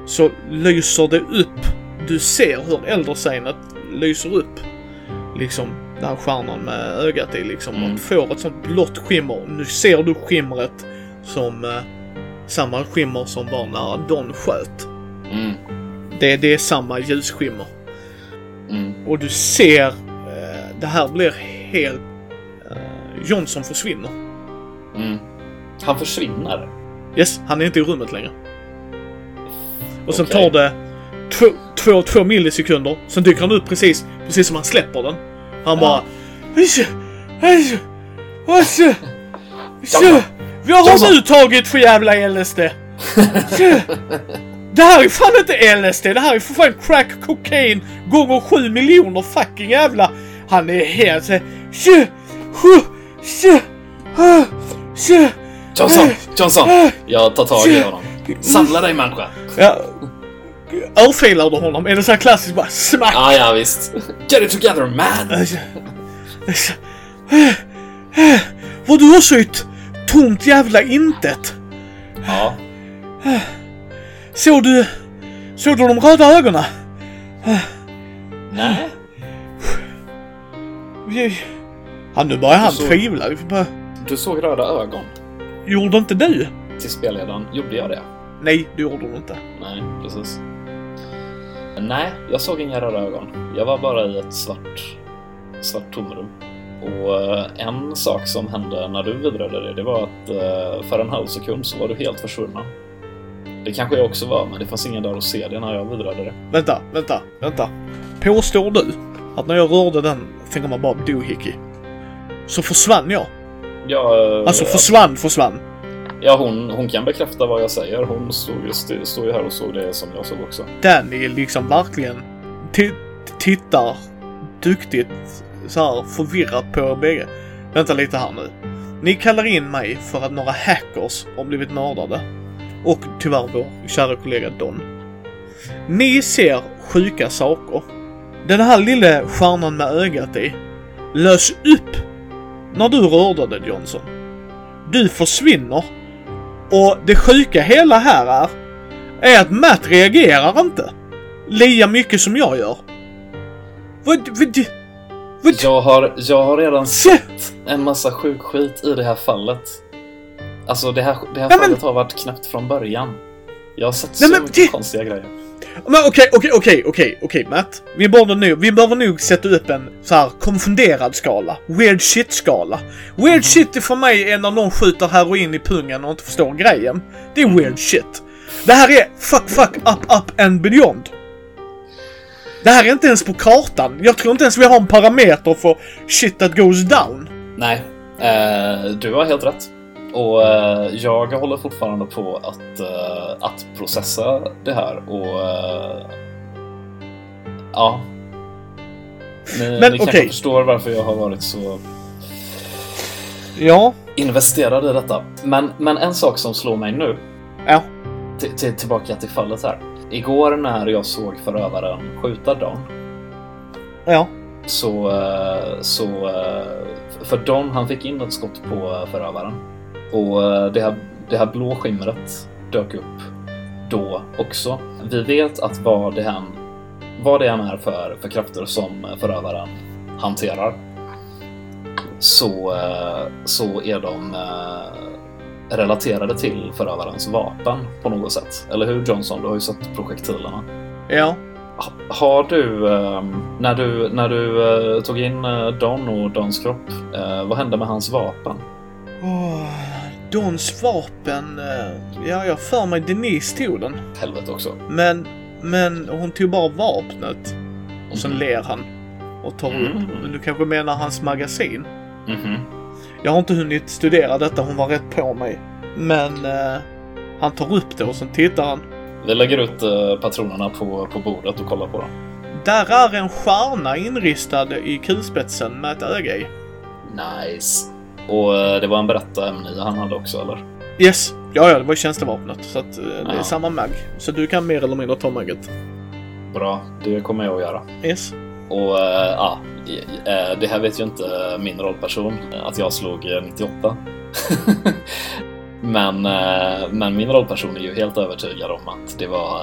så lyser det upp. Du ser hur elderscenet lyser upp. Liksom den här stjärnan med ögat i liksom. Mm. Och får ett sånt blått skimmer. Nu ser du skimret som eh, samma skimmer som var när Don sköt. Mm, Det, det är samma ljusskimmer. mm, Och du ser, eh, det här blir helt... Eh, Johnson försvinner. mm. Han försvinner. Yes, han är inte i rummet längre. Och sen Okej. tar det två, två, två millisekunder. Sen dyker han upp precis, precis som han släpper den. Han bara... "Isha, isha, isha, isha. Vad har Johnson. du tagit för jävla LSD? Det här är fan inte LSD, det här är för fan crack cocaine gånger sju miljoner fucking jävla... Han är helt ah, tja. Johnson! Johnson! Jag tar tag i honom. Samla dig människa! Ja. Örfilar du honom? Är det så här klassiskt bara smack? Ah, ja, visst. Get it together man! Var du också ett tomt jävla intet? Ja. Såg du... Såg du de röda ögonen? Nej. Han, nu börjar han Så- tvivla. Bara- Du såg röda ögon. Gjorde inte du? Till spelledaren. Gjorde jag det? Nej, det gjorde du inte. Nej, precis. Nej, jag såg inga röda ögon. Jag var bara i ett svart, svart tomrum. Och eh, en sak som hände när du vidrörde det, det var att eh, för en halv sekund så var du helt försvunnen. Det kanske jag också var, men det fanns ingen där att se det när jag vidrörde det. Vänta, vänta, vänta. Påstår du att när jag rörde den fingerman doohickey så försvann jag? Jag, eh, Alltså försvann, försvann. Ja, hon, hon kan bekräfta vad jag säger. Hon stod ju, st- stod ju här och såg det som jag såg också. Danny liksom verkligen ti- tittar duktigt så här förvirrat på er bägge. Vänta lite här nu. Ni kallar in mig för att några hackers har blivit mördade. Och tyvärr vår kära kollega Don. Ni ser sjuka saker. Den här lilla stjärnan med ögat i lös upp när du rörde dig Johnson. Du försvinner. Och det sjuka hela här är är att Matt reagerar inte. Lika mycket som jag gör. Vad... vad... Jag har, jag har redan Shit! sett en massa sjuk skit i det här fallet. Alltså det här, det här Nej, men- fallet har varit knäppt från början. Jag har sett Nej, så men mycket det- konstiga grejer. Men okej, okej, okej, okej, okej Matt. Vi behöver, nog, vi behöver nog sätta upp en så här konfunderad skala. Weird shit-skala. Weird shit är för mig är när någon skjuter heroin i pungen och inte förstår grejen. Det är weird shit. Det här är fuck, fuck, up, up and beyond. Det här är inte ens på kartan. Jag tror inte ens vi har en parameter för shit that goes down. Nej, eh, du har helt rätt. Och eh, jag håller fortfarande på att, eh, att processa det här och... Eh, ja. Ni, Men ni kanske okej. förstår varför jag har varit så Ja. investerad i detta. Men, men en sak som slår mig nu, Ja. till, till, tillbaka till fallet här. Igår när jag såg förövaren skjuta Don Ja. så, eh, så eh, för Don han fick in ett skott på förövaren och eh, det här, det här blå skimret dök upp då också. Vi vet att vad det än, vad det än är för, för krafter som förövaren hanterar så, så är de relaterade till förövarens vapen på något sätt. Eller hur Johnson? Du har ju sett projektilerna. Ja. Ha- Har du, ehm, när du, när du eh, tog in eh, Don och Dons kropp, eh, vad hände med hans vapen? Oh, Dons vapen... Ja, jag för mig Denise tog den. Helvete också. Men, men hon tog bara vapnet. Och sen Mhm. ler han. Och tar upp. Mm. Men du kanske menar hans magasin? Mhm. Jag har inte hunnit studera detta, hon var rätt på mig. Men eh, han tar upp det och sen tittar han. Vi lägger ut eh, patronerna på, på bordet och kollar på dem. Där är en stjärna inristad i kulspetsen med ett öga i. Nice. Och eh, det var en berätta M9 han hade också, eller? Yes, ja, ja, det var ju tjänstevapnet. Så att eh, det är Ja. samma mag. Så du kan mer eller mindre ta magget. Bra, det kommer jag att göra. Yes. Och eh, ja, eh, det här vet ju inte min rollperson, eh, att jag slog 98. men, men min rollperson är ju helt övertygad om att det var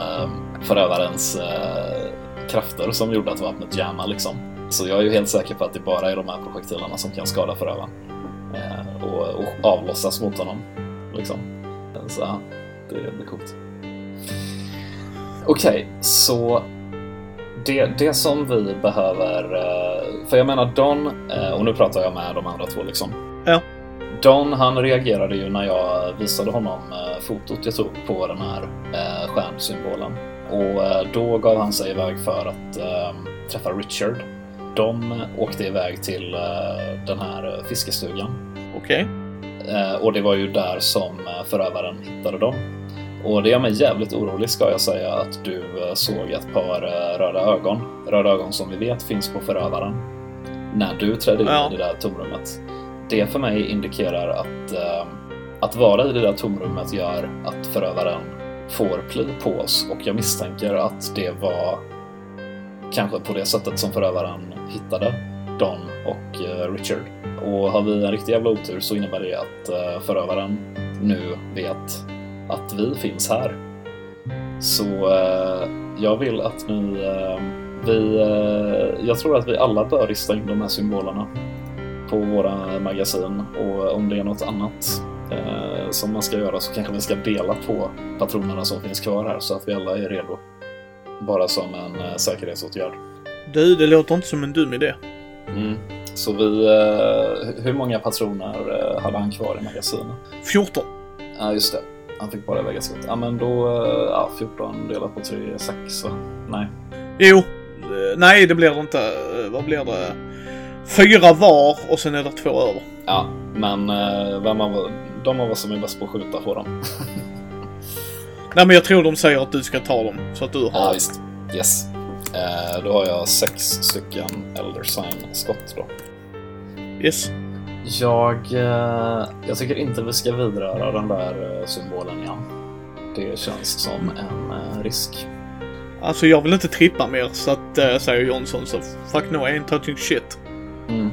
förövarens krafter som gjorde att vapnet jammade liksom. Så jag är ju helt säker på att det bara är de här projektilerna som kan skada förövaren. Och, och avlossas mot honom. Liksom. Så det, det är coolt. Okej, så det, det som vi behöver, eh, för jag menar Don, eh, och nu pratar jag med de andra två liksom. Ja. Don han reagerade ju när jag visade honom eh, fotot jag tog på den här stjärnsymbolen. Och då gav han sig iväg för att träffa Richard. De åkte iväg till den här fiskestugan. Okej. Eh, och det var ju där som förövaren hittade dem. Och det gör mig jävligt orolig ska jag säga att du eh, såg ett par eh, röda ögon. Röda ögon som vi vet finns på förövaren. När du trädde in Ja. i det där tomrummet. Det för mig indikerar att eh, att vara i det där tomrummet gör att förövaren får pli på oss och jag misstänker att det var kanske på det sättet som förövaren hittade Don och eh, Richard. Och har vi en riktig jävla otur så innebär det att förövaren nu vet att vi finns här. Så eh, jag vill att ni... Eh, vi, eh, jag tror att vi alla bör rista in de här symbolerna på våra magasin och om det är något annat som man ska göra så kanske vi ska dela på patronerna som finns kvar här så att vi alla är redo. Bara som en säkerhetsåtgärd. Du, det låter inte som en dum idé. Mm. Så vi... Hur många patroner hade han kvar i magasinet? 14. Ja, just det. Han fick bara väga skott. Ja, men då... Eh, ja, 14 delat på 3 är 6, så nej. Jo. Eh, Nej, det blir det inte. Eh, Vad blir det? Fyra var och sen är det två över. Ja, men vem av, de av oss som är bäst på att skjuta får dem. Nej, men jag tror de säger att du ska ta dem. Så att du har Ja, visst. Yes. Eh, då har jag sex stycken Elder Sign-skott då. Yes. Jag, eh, jag tycker inte vi ska vidröra den där eh, symbolen igen. Det känns som en eh, risk. Alltså jag vill inte trippa mer så att, äh, säger Johnson så fuck no, I ain't touching shit. Mm.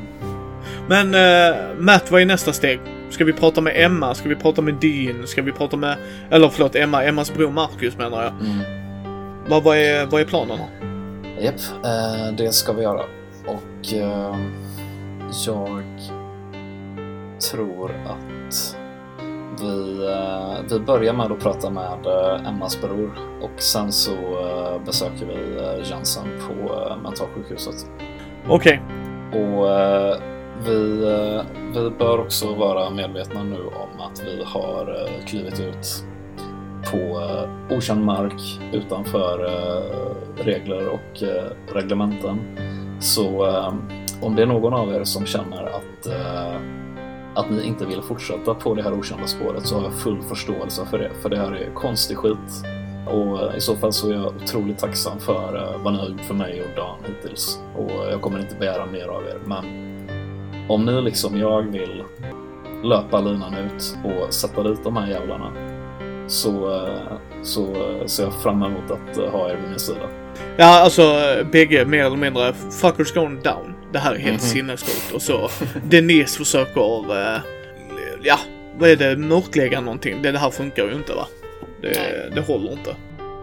Men äh, Matt, vad är nästa steg? Ska vi prata med Emma? Ska vi prata med Dean? Ska vi prata med, eller förlåt Emma, Emmas bror Marcus menar jag. Mm. Vad, vad, är, vad är planerna? Japp, eh, det ska vi göra. Och jag tror att vi, eh, vi börjar med att prata med eh, Emmas bror och sen så eh, besöker vi Jensen på mentalsjukhuset. Okej, Och eh, vi, vi bör också vara medvetna nu om att vi har klivit ut på okänd mark utanför regler och reglementen. Så om det är någon av er som känner att, att ni inte vill fortsätta på det här okända spåret så har jag full förståelse för det. För det här är konstig skit. Och i så fall så är jag otroligt tacksam för eh, vad ni har gjort för mig och Dan hittills. Och jag kommer inte begära mer av er. Men om ni liksom jag vill löpa linan ut och sätta dit de här jävlarna så, eh, så eh, ser jag fram emot att ha er vid min sida. Ja, alltså bägge mer eller mindre fuckers going down. Det här är helt Mhm. sinnessjukt. Och så Denise försöker, eh, ja, vad är det, mörklägga någonting. Det, det här funkar ju inte va? Det, det håller inte.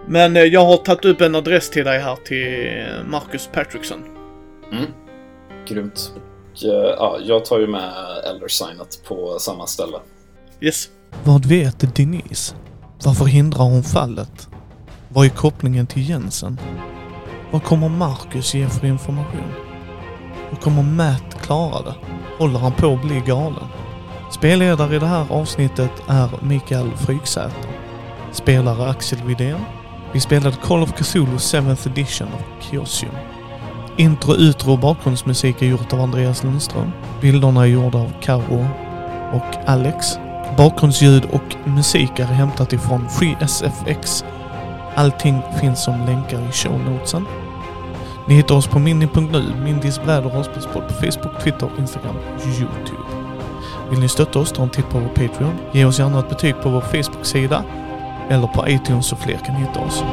Men eh, jag har tagit upp en adress till dig här till Marcus Patrickson. Mm. Grymt. Och, eh, ja, jag tar ju med Elder-signet på samma ställe. Yes. Vad vet Denise? Varför hindrar hon fallet? Vad är kopplingen till Jensen? Vad kommer Marcus ge för information? Och kommer Matt klara det? Håller han på att bli galen? Spelledare i det här avsnittet är Mikael Fryksäter. Spelare Axel Widén. Vi spelade Call of Cthulhu 7th edition av Kiosium. Intro, utro och bakgrundsmusik är gjort av Andreas Lundström. Bilderna är gjorda av Karo och Alex. Bakgrundsljud och musik är hämtat ifrån FreeSFX. Allting finns som länkar i shownotesen. Ni hittar oss på mini.nu, Mindis bräd och rollspelspodd på Facebook, Twitter, Instagram och Youtube. Vill ni stötta oss, ta en titt på vår Patreon. Ge oss gärna ett betyg på vår Facebook-sida eller på iTunes så fler kan hitta oss.